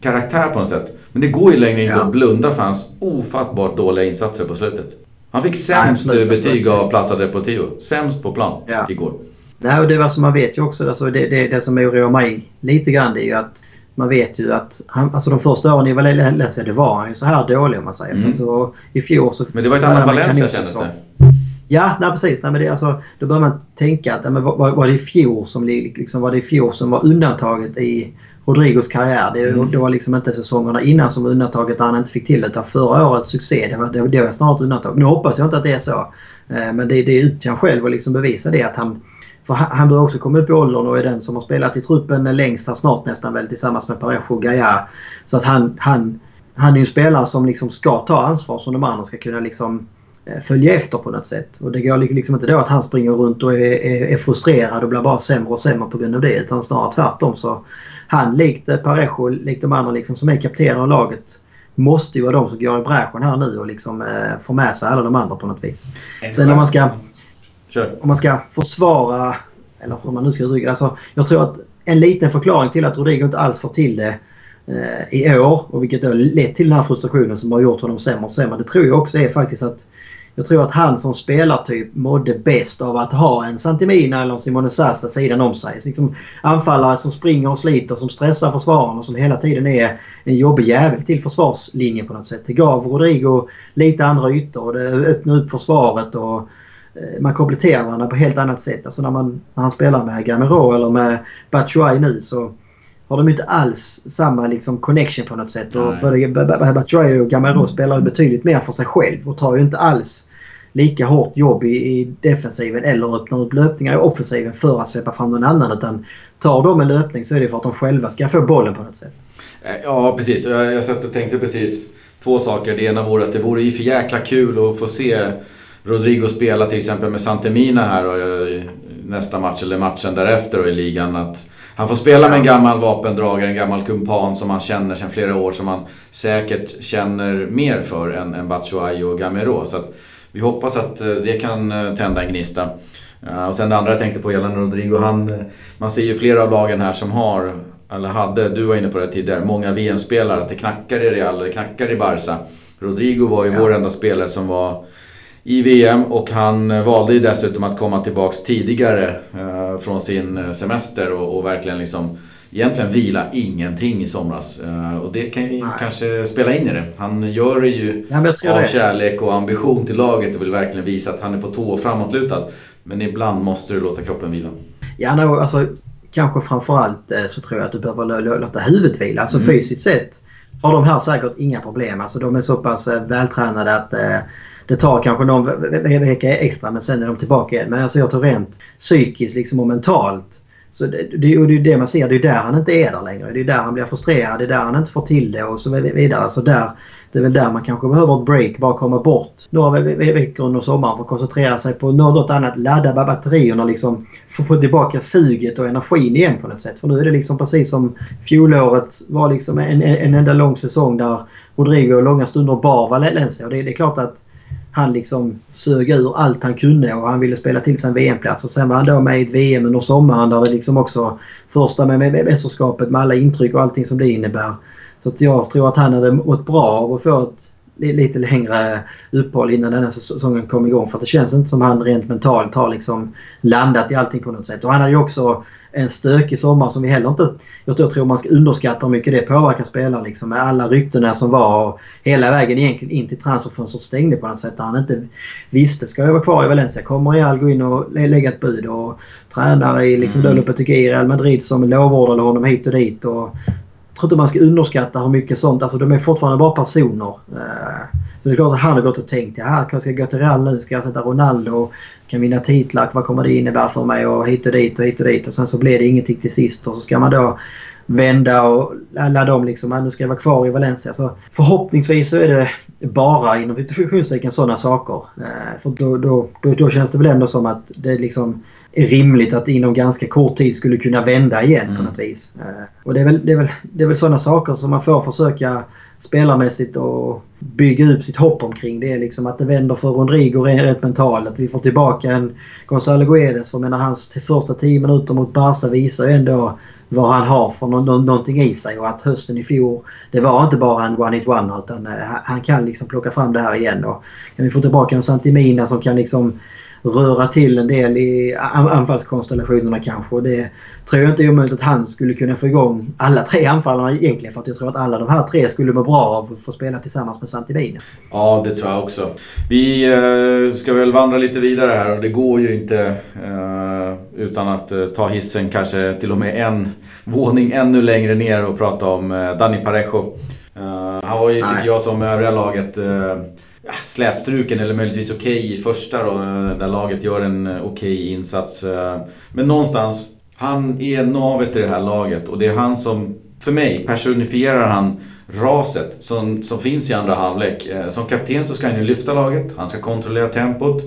A: karaktär på något sätt. Men det går ju längre inte ja. att blunda för hans ofattbart dåliga insatser på slutet. Han fick sämst Nej, betyg av Plaza Deportivo. Sämst på plan ja. igår.
B: Nej, och det var som man vet ju också, alltså det, det, det som oroar mig lite grann det är ju att man vet ju att han, alltså de första åren i Valencia det var han ju så här dålig om man säger. Mm. Så, i fjol så...
A: Men det var ett annat Valencia kändes det.
B: Ja, nej, precis. Nej, men det, alltså, då börjar man tänka att men, var, var det i fjol som, liksom, var det i fjol som var undantaget i Rodrigos karriär. Det, mm. det var liksom inte säsongerna innan som var undantaget där han inte fick till det. Utan förra årets succé, det var, det, det var snart undantag. Nu hoppas jag inte att det är så. Eh, men det, det är upp till han själv att liksom bevisa det. Att han, för han börjar också komma upp i åldern och är den som har spelat i truppen längst här snart nästan väl tillsammans med Parejo och Gaia. Så att han, han, han är en spelare som liksom ska ta ansvar som de andra ska kunna liksom följa efter på något sätt. Och det går liksom inte då att han springer runt och är, är, är frustrerad och blir bara sämre och sämre på grund av det. Utan snarare tvärtom så han likt eh, Parejo, likt de andra liksom som är kaptener av laget måste ju vara de som går i bräschen här nu och liksom eh, får med sig alla de andra på något vis. Sen om man ska Kör. Om man ska försvara, eller hur man nu ska uttrycka alltså, Jag tror att en liten förklaring till att Rodrigo inte alls får till det eh, i år och vilket då lett till den här frustrationen som har gjort honom sämre och sämre. Det tror jag också är faktiskt att jag tror att han som spelartyp mådde bäst av att ha en Santimina eller en Simone Sassa sidan om sig. Liksom anfallare som springer och sliter, som stressar försvararna och som hela tiden är en jobbig jävel till försvarslinjen på något sätt. Det gav Rodrigo lite andra ytor och det öppnade upp försvaret och eh, man kompletterar varandra på helt annat sätt. Alltså när, man, när han spelar med Gamero eller med Batshuayi nu så har de inte alls samma liksom, connection på något sätt. Och både Batshuayi och Gamero spelar betydligt mer för sig själv och tar ju inte alls lika hårt jobb i, i defensiven eller öppnar upp löpningar i offensiven för att släppa fram någon annan. Utan tar de en löpning så är det för att de själva ska få bollen på något sätt.
A: Eh, ja, precis. Jag, jag satt och tänkte precis två saker. Det ena vore att det vore ju för jäkla kul att få se Rodrigo spela till exempel med Santemina här och eh, nästa match eller matchen därefter i ligan. Att han får spela med en gammal vapendragare, en gammal kumpan som han känner sedan flera år. Som han säkert känner mer för än, än Batshuayi och Gamero. Så vi hoppas att eh, det kan eh, tända en gnista. Och sen det andra jag tänkte på gällande Rodrigo. Han, man ser ju flera av lagen här som har, eller hade, du var inne på det tidigare, många VM-spelare. Att det knackar i Real, det knackar i Barca. Rodrigo var ju ja. vår enda spelare som var i VM och han valde ju dessutom att komma tillbaks tidigare eh, från sin semester och, och, verkligen liksom egentligen vila ingenting i somras. Eh, och det kan ju Nej. kanske spela in i det. Han gör det ju ja, av det. kärlek och ambition till laget och vill verkligen visa att han är på tå och framåtlutad. Men ibland måste du låta kroppen vila.
B: Ja, no, alltså kanske framförallt eh, så tror jag att du behöver låta huvudet vila. Alltså mm. fysiskt sett har de här säkert inga problem. Alltså de är så pass vältränade att det tar kanske någon vecka extra men sen är de tillbaka igen. Men alltså jag tror rent psykiskt liksom och mentalt. Så det, det, och det är det man ser, det är där han inte är där längre. Det är där han blir frustrerad, det är där han inte får till det och så vidare. Så där, det är väl där man kanske behöver ett break, bara komma bort några veckor under sommaren för att koncentrera sig på något annat. Ladda batterierna liksom. att få tillbaka suget och energin igen på något sätt. För nu är det liksom precis som fjolåret var liksom en, en enda lång säsong där Rodrigo långa stunder bar Valencia. Och det, det är klart att han liksom sög ur allt han kunde och han ville spela till sig en VM-plats. Och sen var han då med i ett VM under sommaren där det liksom också första med mästerskapet med alla intryck och allting som det innebär. Så att jag tror att han hade mått bra av att få ett lite längre uppehåll innan den här säsongen kom igång. För det känns inte som han rent mentalt har liksom landat i allting på något sätt. Och han hade ju också en stökig sommar som vi heller inte... Jag tror man ska underskatta hur mycket det påverkar spelare liksom med alla ryktena som var och hela vägen egentligen in till transferfönstret stängde på något sätt. Där han inte visste, ska jag vara kvar i Valencia? Kommer Real gå in och lägga ett bud? Och tränare i liksom mm. I Real Madrid som lovordade honom hit och dit. Och tror inte man ska underskatta hur mycket sånt. Alltså de är fortfarande bara personer. Eh, så det är klart att han har gått och tänkt ja, ska jag gå till Real nu? Ska jag sätta Ronaldo? Kan vinna titlar? Vad kommer det innebära för mig? Och hit och dit och hit och dit. Och sen så blir det ingenting till sist. Och så ska man då vända och ladda om liksom. Nu ska jag vara kvar i Valencia. Så förhoppningsvis så är det bara inom situationstecken sådana saker. Eh, för då, då, då, då, känns det väl ändå som att det liksom är rimligt att inom ganska kort tid skulle kunna vända igen mm. på något vis. Eh, och det är väl, det är väl, det är väl sådana saker som man får försöka spelarmässigt och bygga upp sitt hopp omkring. Det är liksom att det vänder för Rodrigo rent mentalt. Att vi får tillbaka en Gonzalo Guedes. För jag menar hans första 10 minuter mot Barca visar ju ändå vad han har för no någonting i sig. Och att hösten i fjol, det var inte bara en one-hit one utan uh, han kan liksom plocka fram det här igen. Och kan vi få tillbaka en Santimina som kan liksom röra till en del i anfallskonstellationerna kanske. Och det tror jag inte är omöjligt att han skulle kunna få igång alla tre anfallarna egentligen. För att jag tror att alla de här tre skulle må bra av att få spela tillsammans med Santivina.
A: Ja, det tror jag också. Vi eh, ska väl vandra lite vidare här och det går ju inte eh, utan att eh, ta hissen kanske till och med en våning ännu längre ner och prata om Dani Parejo. Han var ju, tycker jag, som övriga laget ja, slätstruken eller möjligtvis okej okay i första då, där laget gör en okej okay insats. Men någonstans, han är navet i det här laget och det är han som, för mig, personifierar han raset som, som finns i andra halvlek. Som kapten så ska han ju lyfta laget, han ska kontrollera tempot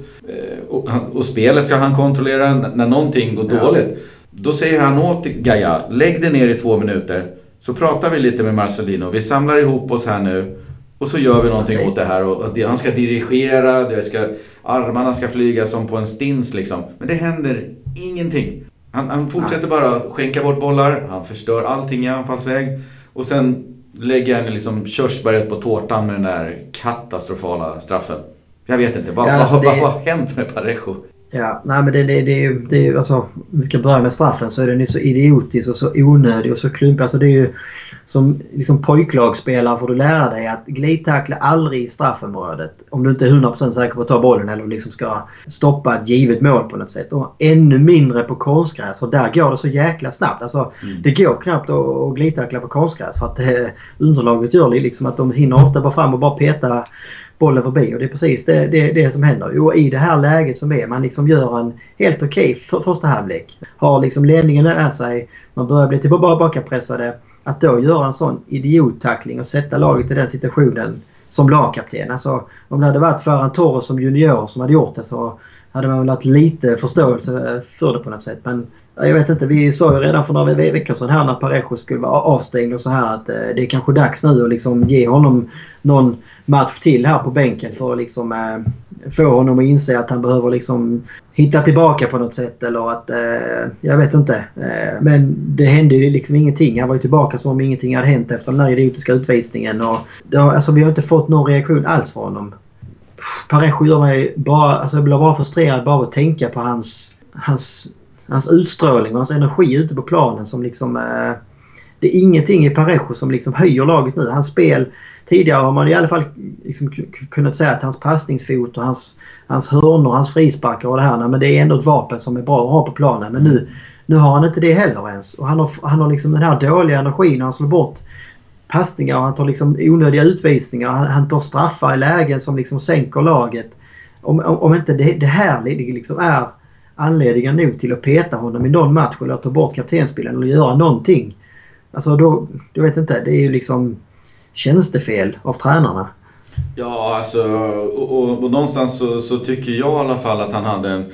A: och, och spelet ska han kontrollera när någonting går ja. dåligt. Då säger han åt Gaia, lägg dig ner i två minuter. Så pratar vi lite med Marcelino, vi samlar ihop oss här nu och så gör vi någonting åt det här. Och han ska dirigera, det ska, armarna ska flyga som på en stins liksom. Men det händer ingenting. Han, han fortsätter bara skänka bort bollar, han förstör allting i anfallsväg. Och sen lägger han liksom körsbäret på tårtan med den där katastrofala straffen. Jag vet inte, vad, ja, alltså vad, det... vad har hänt med Parejo?
B: Ja, nej men det, det, det är ju, det är alltså, om vi ska börja med straffen så är den ju så idiotisk och så onödig och så klumpig. Alltså det är ju som liksom pojklagsspelare får du lära dig att glidtackla aldrig i straffområdet. Om du inte är 100% säker på att ta bollen eller liksom ska stoppa ett givet mål på något sätt. Och ännu mindre på konstgräs. Och där går det så jäkla snabbt. Alltså, mm. Det går knappt att glidtackla på konstgräs för att eh, underlaget gör det liksom att de hinner ofta bara fram och bara peta bollen förbi. Och det är precis det, det, det som händer. Och I det här läget som är, man liksom gör en helt okej okay för, första halvlek. Har liksom ledningen nära sig. Man börjar bli tillbakapressade. Att då göra en sån idiottackling och sätta laget i den situationen som lagkapten. Alltså, om det hade varit Ferran Torres som junior som hade gjort det så hade man väl haft lite förståelse för det på något sätt. Men jag vet inte, vi sa ju redan för några veckor sedan här när Parejo skulle vara avstängd och så här att eh, det är kanske dags nu att liksom ge honom någon match till här på bänken för att liksom eh, få honom att inse att han behöver liksom hitta tillbaka på något sätt eller att... Eh, jag vet inte. Eh, men det hände ju liksom ingenting. Han var ju tillbaka som om ingenting hade hänt efter den där idiotiska utvisningen. Och det har, alltså, vi har inte fått någon reaktion alls från honom. Parejo gör mig bara... Alltså jag blir bara frustrerad bara av att tänka på hans... Hans, hans utstrålning och hans energi ute på planen som liksom... Eh, det är ingenting i Parejo som liksom höjer laget nu. Hans spel tidigare har man i alla fall liksom kunnat säga att hans passningsfot och hans, hans hörnor, hans frisparkar och det här. Men det är ändå ett vapen som är bra att ha på planen. Men nu, nu har han inte det heller ens. Och han har, han har liksom den här dåliga energin han slår bort passningar och han tar liksom onödiga utvisningar. Han, han tar straffar i lägen som liksom sänker laget. Om, om, om inte det, det här liksom är anledningar nog till att peta honom i någon match eller ta bort kaptensbilden eller göra någonting. Alltså då, du vet inte, det är ju liksom tjänstefel av tränarna.
A: Ja, alltså och, och, och någonstans så, så, tycker jag i alla fall att han hade en,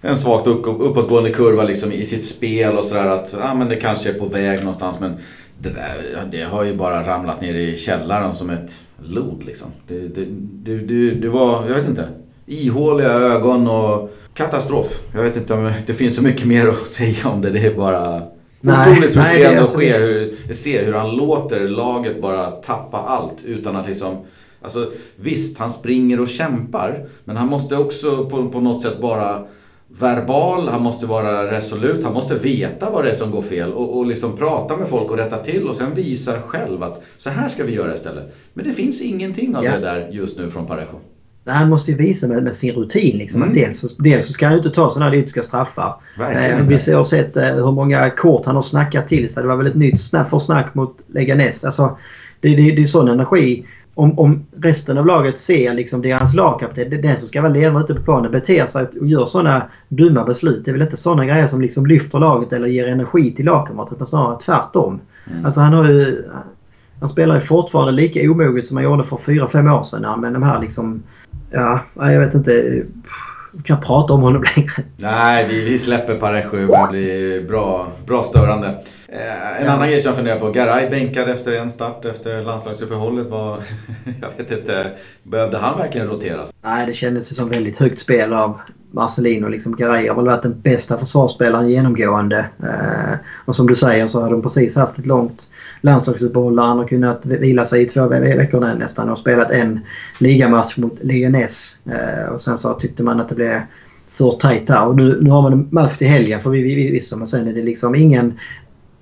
A: en svagt upp, uppåtgående kurva liksom i sitt spel och sådär att ja, men det kanske är på väg någonstans men det, där, det har ju bara ramlat ner i källaren som ett lod liksom. Det, det, det, det, det var, jag vet inte, ihåliga ögon och katastrof. Jag vet inte om det finns så mycket mer att säga om det. Det är bara Nej, Otroligt frustrerande att hur, se hur han låter laget bara tappa allt utan att liksom... Alltså visst, han springer och kämpar. Men han måste också på, på något sätt bara verbal, han måste vara resolut, han måste veta vad det är som går fel och, och liksom prata med folk och rätta till och sen visa själv att så här ska vi göra istället. Men det finns ingenting av ja. det där just nu från Parejo
B: han måste ju visa med, med sin rutin. Liksom, mm. dels, dels så ska han ju inte ta sådana här idiotiska straffar. Eh, vi har sett eh, hur många kort han har snackat till sig. Det var väl ett nytt snack, försnack mot Leganes. Alltså, det, det, det är sån energi. Om, om resten av laget ser liksom hans lagkapten, det är den som ska vara ledare ute på planen, beter sig och gör sådana dumma beslut. Det är väl inte sådana grejer som liksom lyfter laget eller ger energi till lagkamrater utan snarare tvärtom. Mm. Alltså han har ju... Han spelar ju fortfarande lika omoget som han gjorde för 4-5 år sedan. Men de här liksom ja, jag vet inte. Vi kan prata om honom längre.
A: Nej, vi, vi släpper Parejo. Det blir bra, bra störande. Eh, en ja. annan grej som jag funderar på. Garay bänkad efter en start efter landslagsuppehållet. Var, jag vet inte, behövde han verkligen roteras?
B: Nej, det kändes ju som väldigt högt spel av Marcelino. Liksom Garay har väl varit den bästa försvarsspelaren genomgående. Eh, och som du säger så har de precis haft ett långt landslagsuppehåll där han har kunnat vila sig i två veckor nästan och spelat en ligamatch mot Leganes. Eh, och sen så tyckte man att det blev för tajt här. Och nu, nu har man en match till helgen för vi, vi, vi, men sen är det liksom ingen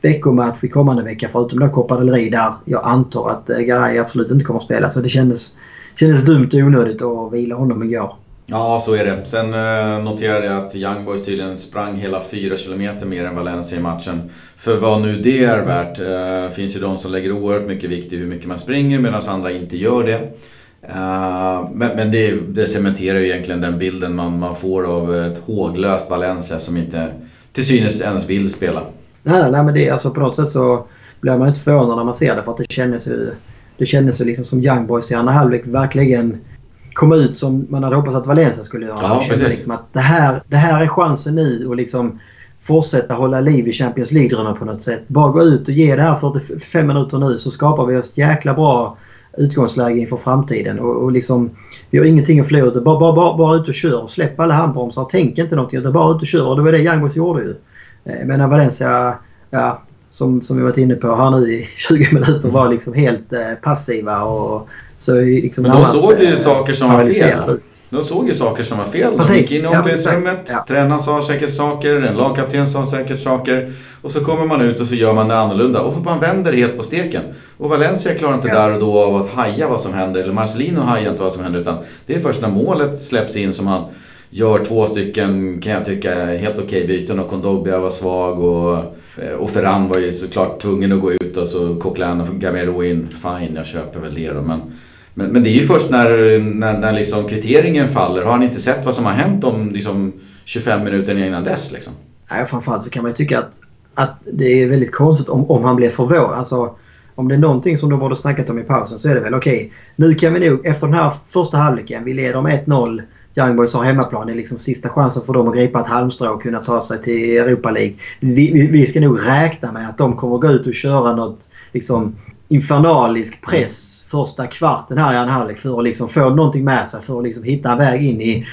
B: veckomatch i kommande vecka förutom då Copa del Rey där jag antar att eh, Garay absolut inte kommer att spela. Så det kändes, kändes dumt och onödigt att vila honom igår.
A: Ja, så är det. Sen eh, noterade jag att Young Boys tydligen sprang hela 4 km mer än Valencia i matchen. För vad nu det är värt. Eh, finns ju de som lägger oerhört mycket vikt i hur mycket man springer medan andra inte gör det. Eh, men, men det, det cementerar ju egentligen den bilden man, man får av ett håglöst Valencia som inte till synes ens vill spela.
B: Nej, nej men det, alltså på något sätt så blir man inte förvånad när man ser det för att det kändes ju, det kändes ju liksom som Young Boys i andra halvlek verkligen kom ut som man hade hoppats att Valencia skulle göra. Ja, liksom att det här, det här är chansen nu att liksom fortsätta hålla liv i Champions League-drömmen på något sätt. Bara gå ut och ge det här 45 minuter nu så skapar vi oss ett jäkla bra utgångsläge inför framtiden. Och, och liksom, vi har ingenting att förlora. Bara, bara, bara, bara ut och kör. Släpp alla handbromsar. Tänk inte någonting. Utan bara ut och kör. Och det var det Young gjorde ju. Eh, men Valencia, ja, som, som vi varit inne på här nu i 20 minuter var liksom helt eh, passiva och så liksom
A: Men de såg ju saker som var fel.
B: ut.
A: De såg ju saker som var fel.
B: Precis.
A: De gick in i
B: Ja,
A: omklädningsrummet.
B: exakt. Ja.
A: Tränaren sa säkert saker. En lagkapten sa säkert saker. Och så kommer man ut och så gör man det annorlunda. Och man vänder helt på steken. Och Valencia klarar inte
B: Ja.
A: där och då av att haja vad som händer. Eller Marcelino hajar inte vad som händer. Utan det är först när målet släpps in som han gör två stycken, kan jag tycka, helt okej byten. Och Kondobia var svag och, eh, och Ferran var ju såklart tvungen att gå ut. Och så Coquelin och Gamero in. Fine, jag köper väl det då. Men, men, men det är ju först när, när, när liksom kvitteringen faller. Har han inte sett vad som har hänt om liksom 25 minuter innan dess liksom?
B: Nej, framförallt så kan man ju tycka att, att det är väldigt konstigt om, om han blir förvånad. Alltså, om det är någonting som de borde snackat om i pausen så är det väl okej. nu kan vi nog efter den här första halvleken. Vi leder med 1-0. Young Boys har hemmaplan. Det är liksom sista chansen för dem att gripa ett halmstrå och kunna ta sig till Europa League. Vi, vi, ska nog räkna med att de kommer gå ut och köra något liksom infernalisk press första kvarten här i en halvlek för att liksom få någonting med sig. För att liksom hitta en väg in i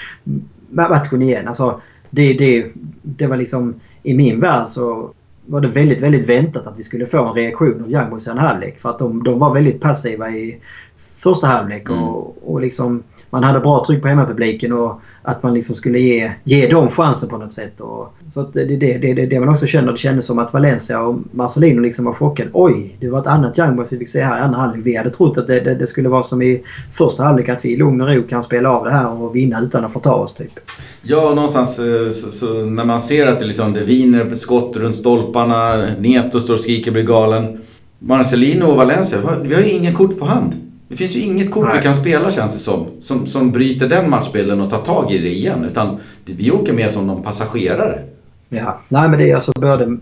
B: matchen igen. Alltså, det, det, det var liksom i min värld så var det väldigt, väldigt väntat att vi skulle få en reaktion av Young Boys i en halvlek. För att de, de var väldigt passiva i första halvlek.
A: Mm.
B: Och, och liksom, man hade bra tryck på hemmapubliken och att man liksom skulle ge, ge dem chansen på något sätt. Och, så att det är det, det, det, det man också känner. Det kändes som att Valencia och Marcelino liksom var chockade. Oj, det var ett annat Young Boys vi fick se här i andra halvlek. Vi hade trott att det, det, det skulle vara som i första halvlek att vi i lugn och ro kan spela av det här och vinna utan att få ta oss typ.
A: Ja, någonstans eh, så, så när man ser att det, liksom, det viner skott runt stolparna, Neto står och skriker blir galen. Marcelino och Valencia, vi har ju inga kort på hand. Det finns ju inget kort
B: Nej.
A: vi kan spela känns det som, som, som bryter den matchbilden och tar tag i det igen. Utan vi åker med som de passagerare.
B: Ja, nej men det är alltså både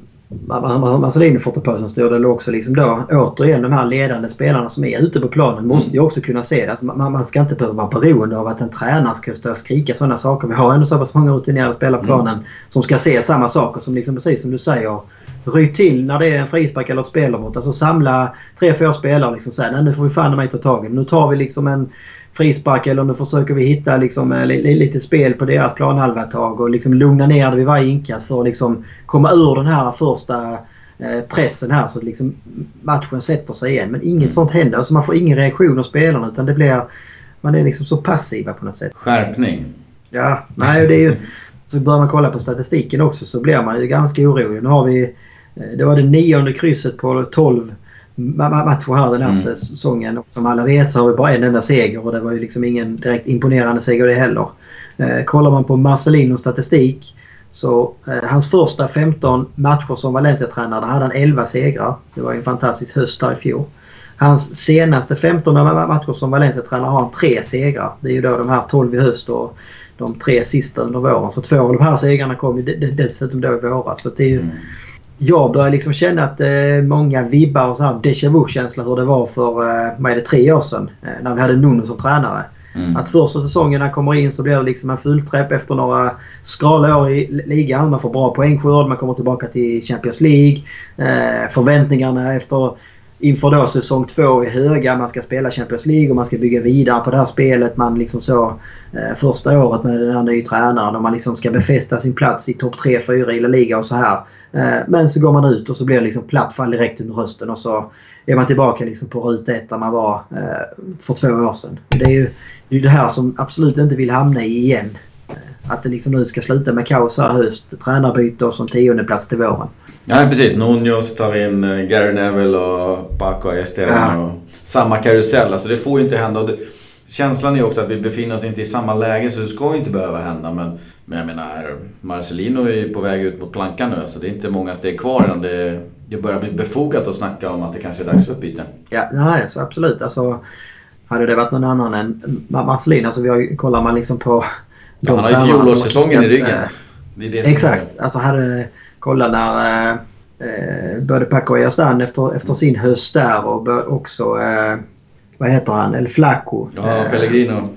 B: Marcelino får ta på sig en stor del också liksom då återigen de här ledande spelarna som är ute på planen måste ju också kunna se det. Alltså man, man ska inte behöva vara beroende av att en tränare ska stå och skrika sådana saker. Vi har ändå så pass många rutinerade spelare på planen som ska se samma saker som liksom precis som du säger. Ryck till när det är en frispark eller ett spelavbrott. Alltså samla tre, fyra spelare liksom säga nej nu får vi fan mig ta tag i. Nu tar vi liksom en frispark eller nu försöker vi hitta liksom, eh, li- li- lite spel på deras planhalva ett tag och liksom lugna ner det vid varje inkast för att liksom komma ur den här första eh, pressen här så att liksom matchen sätter sig igen. Men inget sånt händer. Alltså man får ingen reaktion av spelarna utan det blir... Man är liksom så passiva på något sätt.
A: Skärpning.
B: Ja, nej det är ju... Så börjar man kolla på statistiken också så blir man ju ganska orolig. Nu har vi... eh, Det var det nionde krysset på 12 ma- ma- matcher här den här
A: Mm.
B: säsongen. Och som alla vet så har vi bara en enda seger och det var ju liksom ingen direkt imponerande seger det heller. Eh, kollar man på Marcelinos statistik så eh, hans första 15 matcher som Valencia-tränare där hade han 11 segrar. Det var en fantastisk höst där i fjol. Hans senaste 15 ma- ma- matcher som Valencia-tränare har han tre segrar. Det är ju då de här 12 i höst och de tre sista under våren. Så två av de här segrarna kom ju de- de- dessutom då i våras. Så det är ju,
A: Mm.
B: Jag börjar liksom känna att eh, många vibbar och så här déjà vu-känsla hur det var för eh, vad är det, tre år sedan eh, när vi hade Nuno som tränare.
A: Mm.
B: Att första säsongen när han kommer in så blir det liksom en fullträff efter några skrala år i ligan. Man får bra poängskörd, man kommer tillbaka till Champions League. Eh, förväntningarna efter inför då säsong två är höga. Man ska spela Champions League och man ska bygga vidare på det här spelet. Man liksom så eh, första året med den här nya tränaren och man liksom ska befästa sin plats i topp 3-4 i La Liga och så här. Eh, men så går man ut och så blir det liksom platt fall direkt under hösten och så är man tillbaka liksom på ruta ett där man var eh, för två år sedan. Det är ju det, är det här som absolut inte vill hamna i igen. Eh, att det liksom nu ska sluta med kaos här i höst. Tränarbyte och som tionde plats till våren.
A: Ja precis, Nuno så tar vi in eh, Gary Neville och Paco Esteban
B: Ja.
A: och samma karusell. Alltså det får ju inte hända. Och det, känslan är också att vi befinner oss inte i samma läge så det ska ju inte behöva hända. Men, men jag menar, Marcelino är ju på väg ut mot plankan nu så det är inte många steg kvar än det, det börjar bli befogat att snacka om att det kanske är dags för ett byte.
B: Ja, nej, så absolut. Alltså, hade det varit någon annan än Ma- Marcelin, alltså vi har, ju- kollar man liksom på...
A: Ja, han har ju fjolårssäsongen i ryggen.
B: eh,
A: Det är det
B: Exakt. Alltså hade... Kolla när eh, eh, både Paco Erstan efter, efter sin höst där och också... Eh, vad heter han? El Flaco.
A: Ja,
B: Eh,
A: Pellegrino.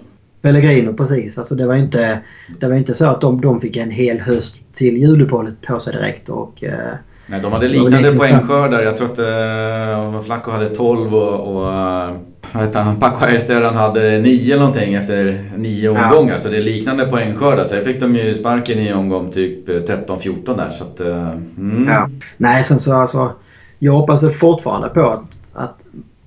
B: Pellegrino, precis. Alltså det var inte, det var inte så att de, de fick en hel höst till juluppehållet på sig direkt. Och, eh,
A: Nej, de hade liknande poängskördar. Jag tror att eh, Flacco hade 12 och, och eh, han? Paco Esteban hade 9 eller någonting efter 9
B: Ja.
A: omgångar. Så det är liknande poängskördar. Sen fick de ju sparken i omgång typ eh, 13-14 där. Så att, eh, mm.
B: ja. Nej, sen så alltså... jag hoppas fortfarande på att, att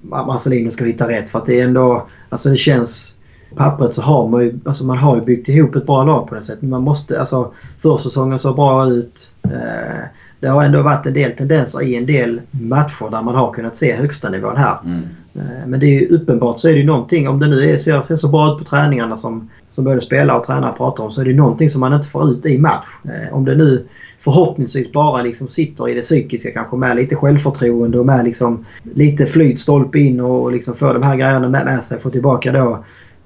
B: Marcelino ska hitta rätt. För att det är ändå... Alltså det känns... Pappret så har man ju, alltså man har ju byggt ihop ett bra lag på det sättet. Man måste, alltså försäsongen såg bra ut. Eh, det har ändå varit en del tendenser i en del matcher där man har kunnat se högsta nivån här. Mm. Eh, men det är ju uppenbart så är det ju någonting, om det nu är, ser, ser så bra ut på träningarna som, som både spelare och tränare pratar om, så är det någonting som man inte får ut i match. Eh, om det nu förhoppningsvis bara liksom sitter i det psykiska kanske med lite självförtroende och med liksom lite flyt stolpe in och liksom få de här grejerna med, med sig. Få tillbaka då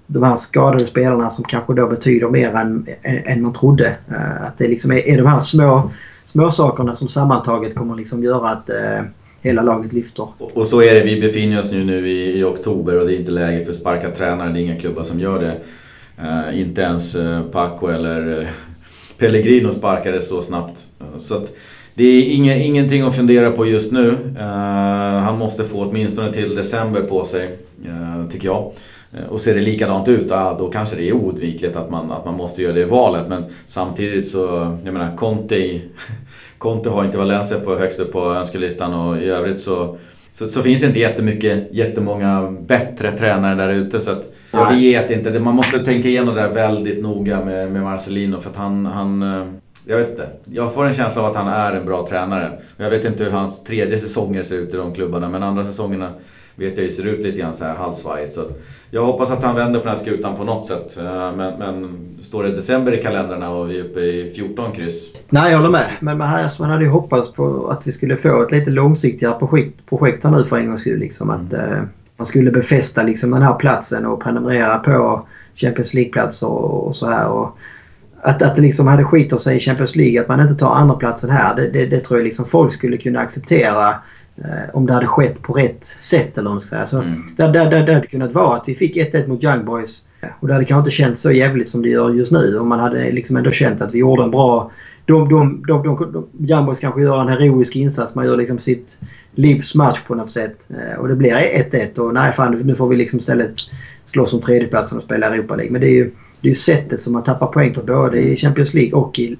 B: de här skadade spelarna som kanske då betyder mer än, än man trodde. Eh, att det liksom är, är de här små, Småsakerna som sammantaget kommer liksom göra att eh, hela laget lyfter.
A: Och, så är det. Vi befinner oss ju nu i, i oktober och det är inte läge för att sparka tränare. Det är inga klubbar som gör det. Uh, inte ens uh, Paco eller uh, Pellegrino sparkade så snabbt. Så att det är inga, ingenting att fundera på just nu. Uh, han måste få åtminstone till december på sig, uh, tycker jag. Uh, och ser det likadant ut, uh, då kanske det är oundvikligt att man, att man måste göra det valet. Men samtidigt så, jag menar Conte, Conte har inte Valencia på högst upp på önskelistan och i övrigt så, så, så finns det inte jättemycket, jättemånga bättre tränare där ute. Så att, jag vet inte, man måste tänka igenom det där väldigt noga med, med Marcelino för att han, han jag vet inte. Jag får en känsla av att han är en bra tränare. Jag vet inte hur hans tredje säsonger ser ut i de klubbarna, men andra säsongerna vet jag ju ser ut lite grann så här halvsvajigt. Så jag hoppas att han vänder på den här skutan på något sätt. Eh, men, men står det december i kalendrarna och vi är uppe i 14 kryss?
B: Nej, jag håller med. Men man hade, man hade ju hoppats på att vi skulle få ett lite långsiktigare projekt, projekt här nu för en gångs skull. Liksom, mm. att, eh, man skulle befästa liksom, den här platsen och prenumerera på Champions League-platser och, och så här. Och, att, att det liksom hade skitit sig i Champions League, att man inte tar andra platsen här. Det, det, det tror jag liksom folk skulle kunna acceptera om det hade skett på rätt sätt. Eller. Så mm. det, det, det, det hade kunnat vara att vi fick 1-1 mot Young Boys och det hade kanske inte känts så jävligt som det gör just nu. Om man hade liksom ändå känt att vi gjorde en bra... De, de, de, de, de, Young Boys kanske gör en heroisk insats. Man gör liksom sitt livs match på något sätt. Eh, och det blir 1-1 och nej fan nu får vi liksom istället slåss om tredjeplatsen och spela Europa League. Men det är ju det är sättet som man tappar poäng på både i Champions League och i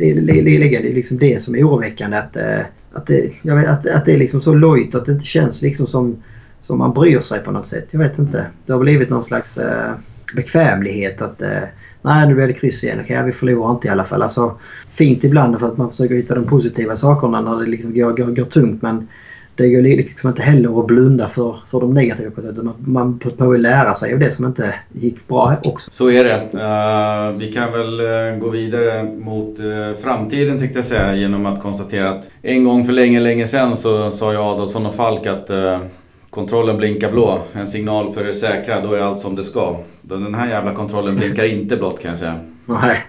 B: ligan. Det är liksom det som är oroväckande. Att, eh, att, det, jag vet, att, att det är liksom så lojt att det inte känns liksom som, som man bryr sig på något sätt. Jag vet inte. Det har blivit någon slags eh, bekvämlighet att eh, nej nu blir det kryss igen. Okej, vi förlorar inte i alla fall. Alltså, fint ibland för att man försöker hitta de positiva sakerna när det liksom går, går, går tungt. Men det går liksom inte heller att blunda för, för de negativa på sättet. Man, man behöver lära sig av det som inte gick bra också.
A: Så är det. Uh, vi kan väl uh, gå vidare mot uh, framtiden tänkte jag säga genom att konstatera att en gång för länge, länge sedan så sa ju Adolfsson och Falk att kontrollen blinkar blå. En signal för det säkra, då är allt som det ska. Den här jävla kontrollen blinkar inte blått kan jag säga.
B: Nej.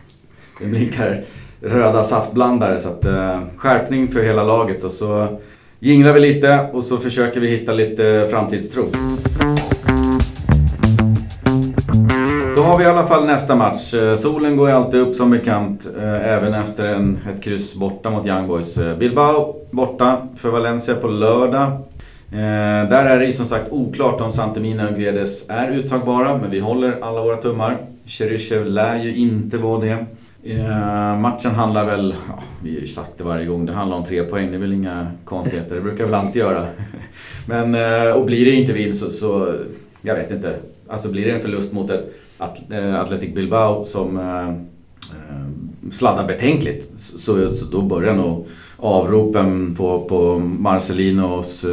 A: Den blinkar röda saftblandare så att skärpning för hela laget och så jinglar vi lite och så försöker vi hitta lite framtidstro. Då har vi i alla fall nästa match. Eh, solen går ju alltid upp som bekant, eh, även efter en, ett kryss borta mot Young Boys. Eh, Bilbao borta för Valencia på lördag. där är det som sagt oklart om Santemina och Guedes är uttagbara, men vi håller alla våra tummar. Cheryshev lär ju inte vara det. Uh, matchen handlar väl, ja, vi har ju sagt det varje gång, det handlar om tre poäng. Det är väl inga konstigheter, det brukar väl alltid göra. Men, eh, och blir det inte vinst så, så, jag vet inte. Alltså blir det en förlust mot ett At eh, Athletic Bilbao som sladdar betänkligt så, så då börjar nog avropen på, på Marcelinos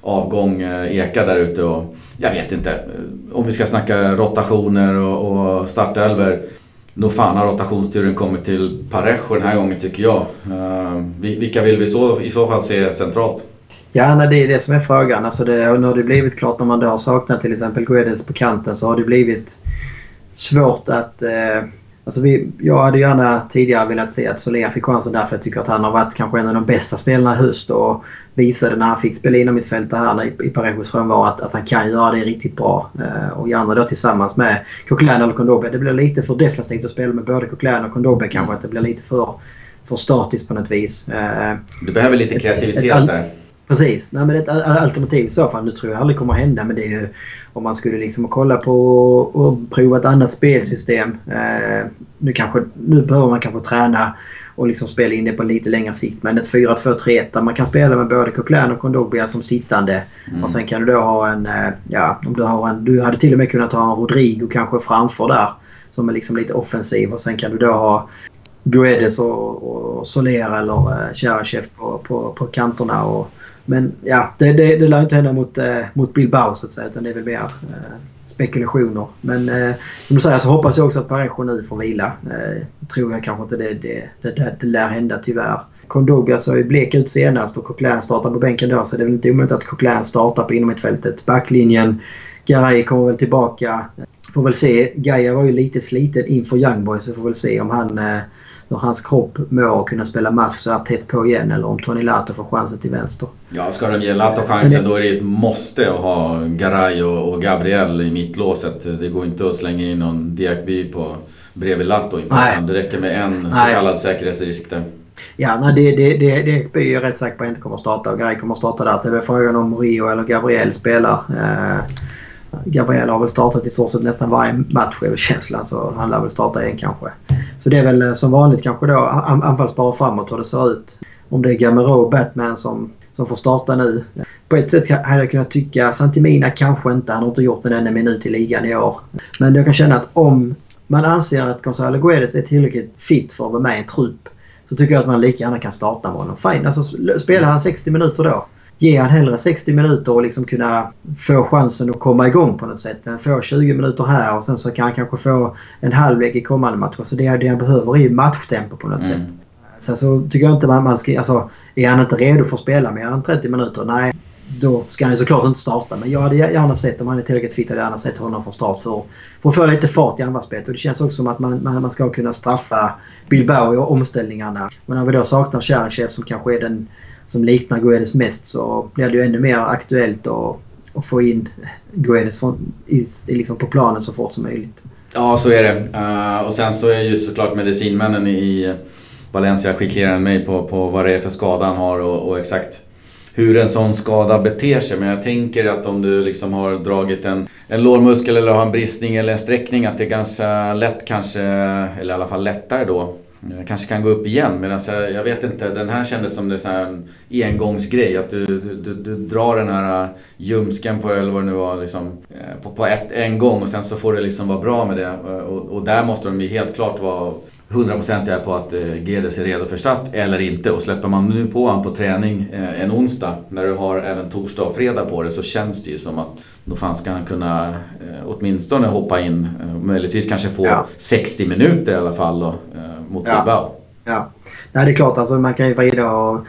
A: avgång eka där ute. Och jag vet inte, om vi ska snacka rotationer och, och startelver nog fan har rotationsturen kommit till Parejo den här gången tycker jag. Uh, vilka vill vi så, i så fall se centralt?
B: Ja, nej, det är det som är frågan. Alltså det, nu har det blivit klart när man då har saknat till exempel Guedes på kanten så har det blivit svårt att eh, Alltså vi, jag hade gärna tidigare velat se att Soler fick chansen därför jag tycker att han har varit kanske en av de bästa spelarna i höst och visade när han fick spela inom mitt fält här i, i Parejos frånvaro att, att han kan göra det riktigt bra. Eh, och gärna då tillsammans med Coquelin eller Kondobe. Det blir lite för defensivt att spela med både Coquelin och Kondobe kanske. Att det blir lite för, för statiskt på något vis.
A: Eh, du behöver lite kreativitet ett, ett, där.
B: Precis. Nej, men ett alternativ i så fall, nu tror jag aldrig kommer att hända, men det är ju om man skulle liksom kolla på och prova ett annat spelsystem. Eh, nu, kanske, nu behöver man kanske träna och liksom spela in det på lite längre sikt. Men ett 4-2-3-1 där man kan spela med både Coquelin och Kondogbia som sittande. Mm. Och sen kan du då ha en, eh, ja, om du har en, du hade till och med kunnat ha en Rodrigo kanske framför där. Som är liksom lite offensiv och sen kan du då ha Guedes och, och Soler eller uh, Cherchev på, på, på kanterna. Och, men ja, det, det, det lär inte hända mot, eh, mot Bilbao så att säga. Utan det är väl mer eh, spekulationer. Men eh, som du säger så hoppas jag också att Parejo nu får vila. Eh, tror jag kanske inte det, det, det, det, det lär hända tyvärr. Kondogbia såg ju blek ut senast och Coquelin startar på bänken då så det är väl inte omöjligt att Coquelin startar på innermittfältet. Backlinjen, Garay kommer väl tillbaka. Får väl se. Gaia var ju lite sliten inför Young Boys. Vi får väl se om han eh, hur hans kropp mår att kunna spela match så här tätt på igen eller om Tony Lato får chansen till vänster.
A: Ja, ska de ge Lato chansen det... då är det ett måste att ha Garay och, och Gabriel i mittlåset. Det går inte att slänga in någon Diakby på bredvid Lato. Det räcker med en så kallad säkerhetsrisk där.
B: Ja, nej, det, det, det, det är jag rätt säker på att inte kommer att starta och Garay kommer att starta där. Så det är frågan om Rio eller Gabriel spelar. Eh, Gabriel har väl startat i stort sett nästan varje match är väl känslan så han lär väl starta en kanske. Så det är väl eh, som vanligt kanske då anfallsbara framåt hur det ser ut. Om det är Gamero och Batman som, som får starta nu. På ett sätt hade jag kunnat tycka Santimina kanske inte. Han har inte gjort en enda minut i ligan i år. Men jag kan känna att om man anser att Gonzalo Guedes är tillräckligt fit för att vara med i en trupp så tycker jag att man lika gärna kan starta med honom. Fine, alltså spelar han 60 minuter då ge han hellre 60 minuter och liksom kunna få chansen att komma igång på något sätt. Han får 20 minuter här och sen så kan han kanske få en halvlek i kommande matcher. Så det, det han behöver är ju matchtempo på något mm. sätt. Sen så tycker jag inte man, man ska... Alltså, är han inte redo för att spela mer än 30 minuter? Nej, då ska han såklart inte starta. Men jag hade gärna sett, om han är tillräckligt fit, hade jag gärna sett honom från start för, för att få lite fart i anfallsspelet. Och det känns också som att man, man, man ska kunna straffa Bilbao i omställningarna. Men när vi då saknar Cherchev som kanske är den som liknar Guedes mest så blir det ju ännu mer aktuellt att, att få in Guedes i, liksom på planen så fort som möjligt.
A: Ja, så är det. Uh, och sen så är ju såklart medicinmännen i Valencia skickligare än mig på, på vad det är för skada han har och, och, exakt hur en sån skada beter sig. Men jag tänker att om du liksom har dragit en, en lårmuskel eller har en bristning eller en sträckning att det är ganska lätt kanske, eller i alla fall lättare då, jag kanske kan gå upp igen men jag, jag vet inte, den här kändes som det är en engångsgrej. Att du, du, du, drar den här äh, ljumsken på eller vad det nu var liksom, eh, på, på ett, en gång och sen så får det liksom vara bra med det. Och, och där måste de ju helt klart vara hundraprocentiga på att eh, Gedes är redo för start eller inte. Och släpper man nu på honom på träning eh, en onsdag när du har även torsdag och fredag på det så känns det ju som att då fan ska han kunna eh, åtminstone hoppa in. Möjligtvis kanske få ja. 60 minuter i alla fall då, mot ja. Bilbao.
B: Ja, Nej, det är klart alltså man kan ju vrida och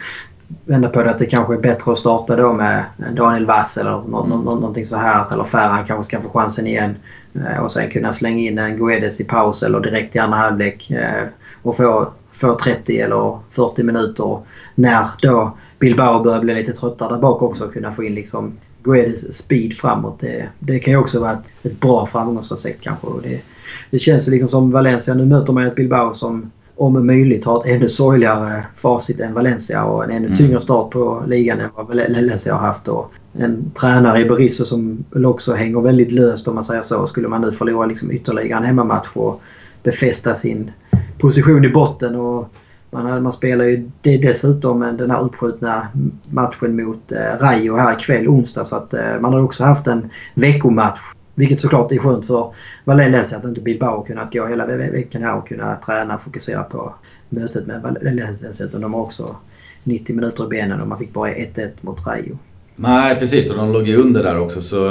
B: vända på det att det kanske är bättre att starta då med Daniel Wass eller nå mm. någonting så här. Eller Ferran kanske ska få chansen igen. Eh, och sen kunna slänga in en Guedes i paus eller direkt i andra halvlek. Eh, och få, få 30 eller 40 minuter när då Bilbao börjar bli lite tröttare där bak också. Kunna få in liksom Guedes speed framåt. Det, det kan ju också vara ett, ett bra framgångsrecept kanske. Och det, det känns ju liksom som Valencia. Nu möter man ett Bilbao som om möjligt har ett ännu sorgligare facit än Valencia och en ännu mm. tyngre start på ligan än vad Valencia har haft. Och en tränare i Berizzo som också hänger väldigt löst om man säger så. Skulle man nu förlora liksom ytterligare en hemmamatch och befästa sin position i botten. Och man, man spelar ju det dessutom den här uppskjutna matchen mot eh, Rayo här ikväll onsdag. Så att eh, man har också haft en veckomatch vilket såklart är skönt för Valencia att inte Bilbao kunnat gå hela veckan här och kunna träna och fokusera på mötet med Valencia. Utan de har också 90 minuter i benen och man fick bara 1-1 mot Rayo.
A: Nej precis och de låg ju under där också så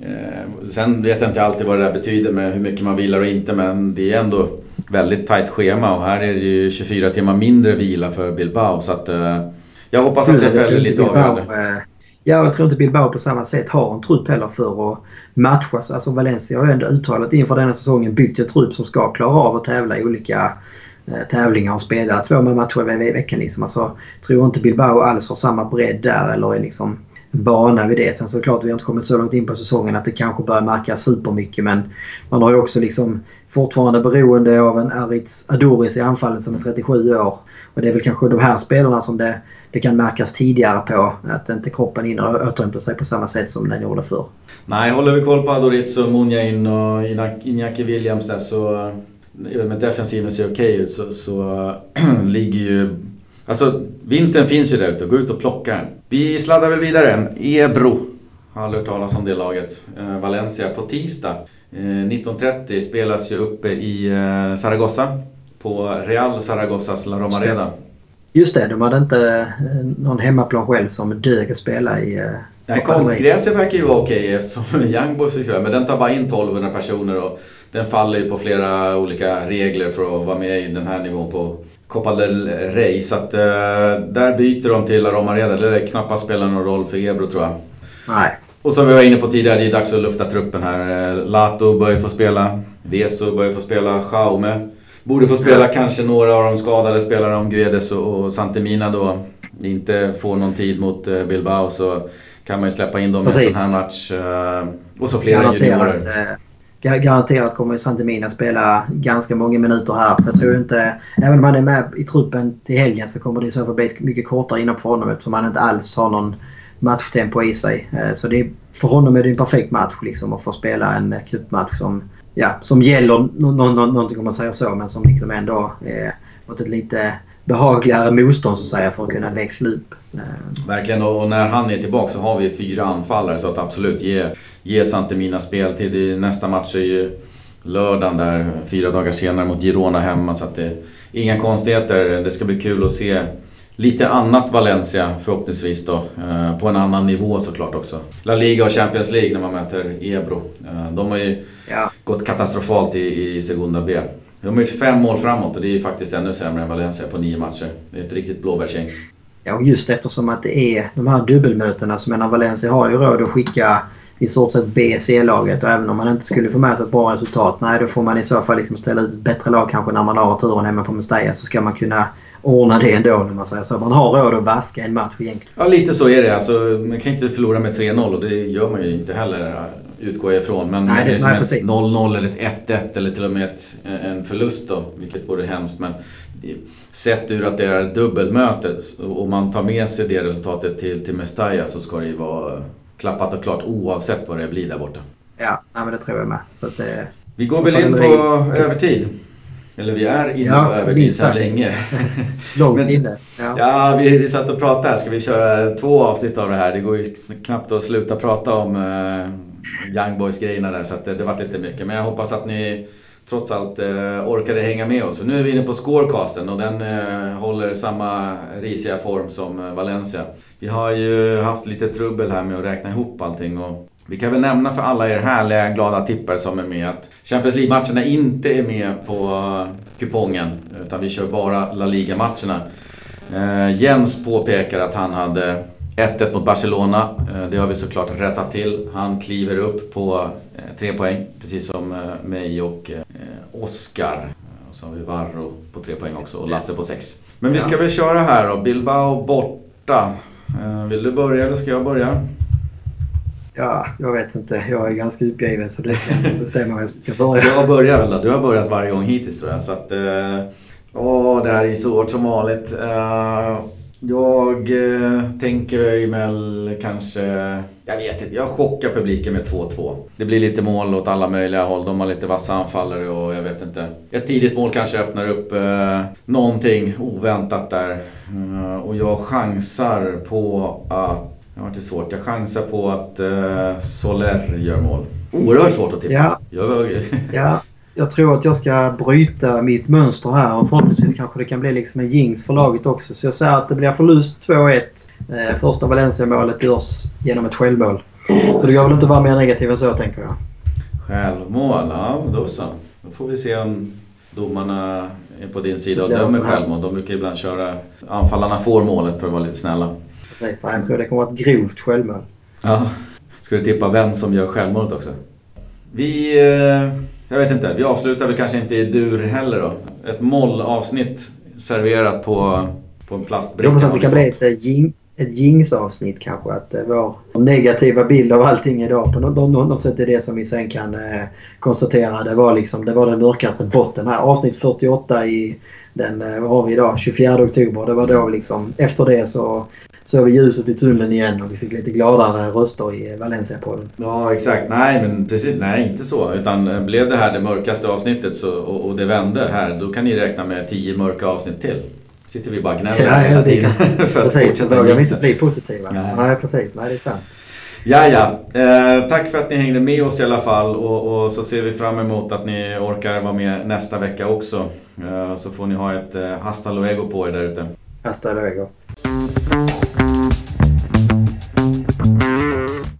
A: eh, Sen vet jag inte alltid vad det där betyder med hur mycket man vilar och inte men det är ändå väldigt tajt schema och här är det ju 24 timmar mindre vila för Bilbao så att eh, Jag hoppas att det fäller lite avgörande.
B: Ja, jag tror inte Bilbao på samma sätt har en trupp heller för att matchas. Alltså Valencia har ju ändå uttalat inför denna säsongen byggt en trupp som ska klara av att tävla i olika eh, tävlingar och spela två matcher i veckan. Liksom. Alltså, tror inte Bilbao alls har samma bredd där eller är liksom vana vid det. Sen såklart vi har inte kommit så långt in på säsongen att det kanske börjar märkas supermycket men man har ju också liksom fortfarande beroende av en Aritz Adoris i anfallet som är 37 år. Och det är väl kanske de här spelarna som det det kan märkas tidigare på. Att inte kroppen hinner återhämta sig på samma sätt som den gjorde förr.
A: Nej, håller vi koll på Adoritz och Munjain och Iñaki Williams där så eh, med defensiven ser okej ut så, så ligger ju... Alltså vinsten finns ju där ute, gå ut och plocka den. Vi sladdar väl vidare. Ebro. Har aldrig hört talas om det laget. Eh, Valencia på tisdag. Eh, 19.30 spelas ju uppe i eh, Zaragoza. På Real Zaragozzas La Romareda.
B: Just det, de hade inte eh, någon hemmaplan själv som dög att spela i... eh,
A: Nej, konstgräset verkar ju vara okej eftersom Young Boys fick. Men den tar bara in 1200 personer och den faller ju på flera olika regler för att vara med i den här nivån på Copa del Rey. Så att eh, där byter de till La Romareda. Det knappast spela någon roll för Ebro tror jag.
B: Nej.
A: Och som vi var inne på tidigare, det är dags att lufta truppen här. Eh, Lato börjar få spela. Veso börjar få spela. Jaume borde få spela. Kanske några av de skadade spelarna om Guedes och Santemina då inte får någon tid mot eh, Bilbao så kan man ju släppa in dem i en
B: Precis.
A: sån här match. Och så flera
B: Garanterat,
A: juniorer
B: garanterat kommer Santemina spela ganska många minuter här. För jag tror inte, även om han är med i truppen till helgen så kommer det i så fall bli ett mycket kortare inhopp för honom eftersom han inte alls har någon matchtempo i sig. Eh, så det är, för honom är det en perfekt match liksom att få spela en cupmatch som, ja, som gäller no, no, no, någonting om man säger så men som liksom ändå är mot ett lite behagligare motstånd så att säga för att kunna växla upp. Eh,
A: Verkligen och när han är tillbaka så har vi fyra anfallare så att absolut ge, ge Santemina speltid. I Nästa match är ju lördagen där fyra dagar senare mot Girona hemma så att det inga konstigheter. Det ska bli kul att se lite annat Valencia förhoppningsvis då. eh, På en annan nivå såklart också. La Liga och Champions League när man möter Ebro. Eh, De har ju
B: ja,
A: gått katastrofalt i, i Segunda B. De har gjort fem mål framåt och det är ju faktiskt ännu sämre än Valencia på nio matcher. Det är ett riktigt blåbärsgäng.
B: Ja, och just eftersom att det är de här dubbelmötena så menar Valencia har ju råd att skicka i stort sett B C-laget och även om man inte skulle få med sig ett bra resultat, nej då får man i så fall liksom ställa ut ett bättre lag kanske när man har turen hemma på Mestalla så ska man kunna ordna det ändå när man säger så. Man har råd att vaska en match egentligen.
A: Ja, lite så är det. Alltså, man kan inte förlora med 3-0 och det gör man ju inte heller, utgår jag ifrån. Men
B: Nej, det-
A: det är som
B: nej,
A: ett
B: precis.
A: 0-0 eller ett 1-1 eller till och med ett, en förlust då, vilket vore hemskt. Men sett ur att det är dubbelmöte och man tar med sig det resultatet till, till Mestalla så ska det ju vara klappat och klart oavsett vad det blir där borta.
B: Ja, nej, men det tror jag med. Så att det,
A: Vi går väl in på övertid. Eller vi är inne
B: Ja,
A: på övertid sedan länge.
B: långt
A: Men-
B: inne. Ja.
A: Ja, vi, vi satt och pratade här. Ska vi köra två avsnitt av det här? Det går ju knappt att sluta prata om uh, Young Boys-grejerna där. Så att det, det var lite mycket. Men jag hoppas att ni trots allt eh, orkade hänga med oss. För nu är vi inne på scorecasten och den eh, håller samma risiga form som eh, Valencia. Vi har ju haft lite trubbel här med att räkna ihop allting. Och vi kan väl nämna för alla er härliga glada tippare som är med att Champions League-matcherna inte är med på eh, kupongen. Utan vi kör bara La Liga-matcherna. Eh, Jens påpekar att han hade 1-1 mot Barcelona. Eh, det har vi såklart rättat till. Han kliver upp på eh, tre poäng, precis som eh, mig och Oskar. Och så har vi Varro på tre poäng också och Lasse på sex. Men vi ska väl köra här då. Bilbao borta. Vill du börja eller ska jag börja?
B: ja, jag vet inte. Jag är ganska uppgiven så det kan bestämma vem som ska börja.
A: Jag börjar väl då. Du har börjat varje gång hittills tror jag. Så att, åh, det här är så hårt som vanligt. Jag eh, tänker väl kanske... Jag vet inte. Jag chockar publiken med 2-2. Det blir lite mål åt alla möjliga håll. De har lite vassa anfallare och jag vet inte. Ett tidigt mål kanske öppnar upp eh, någonting oväntat där. Eh, och jag chansar på att... Det var inte svårt. Jag chansar på att eh, Soler gör mål. Oerhört svårt att tippa.
B: Ja.
A: Jag,
B: Ja, jag tror att jag ska bryta mitt mönster här och förhoppningsvis kanske det kan bli liksom en jinx för laget också. Så jag säger att det blir förlust 2-1. Eh, första Valencia-målet görs genom ett självmål. Så det går väl inte att vara mer negativ än så tänker jag.
A: Självmål, ja då så. Då får vi se om domarna är på din sida och dömer självmål. De brukar ibland köra... Anfallarna får målet för att vara lite snälla.
B: Precis, jag tror det kommer att vara ett grovt självmål.
A: Ja. Ska du tippa vem som gör självmålet också? Vi... eh, Jag vet inte, vi avslutar väl kanske inte i dur heller då. Ett mollavsnitt serverat på, på en
B: Jag
A: plastbricka.
B: hoppas att det kan bli ett, eh, jing, ett jinx-avsnitt kanske. Att eh, vår negativa bild av allting idag på något, något, sätt är det som vi sen kan eh, konstatera. Det var liksom det var den mörkaste botten här. Avsnitt 48 i den, vad har vi idag, 24 oktober. Det var då liksom, efter det så såg vi ljuset i tunneln igen och vi fick lite gladare röster i Valencia-podden.
A: Ja, exakt. Nej, men precis. Nej, inte så. Utan eh, blev det här det mörkaste avsnittet så, och, och det vände här, då kan ni räkna med tio mörka avsnitt till. Sitter vi bara gnäller
B: Ja,
A: hela tiden. för att
B: Precis,
A: fortsätta
B: vågar vi inte bli positiva.
A: Nej.
B: Nej, precis. Nej, det är sant.
A: Ja, ja. Eh, tack för att ni hängde med oss i alla fall och, och så ser vi fram emot att ni orkar vara med nästa vecka också. Eh, så får ni ha ett eh, hasta luego på er där ute.
B: Hasta luego.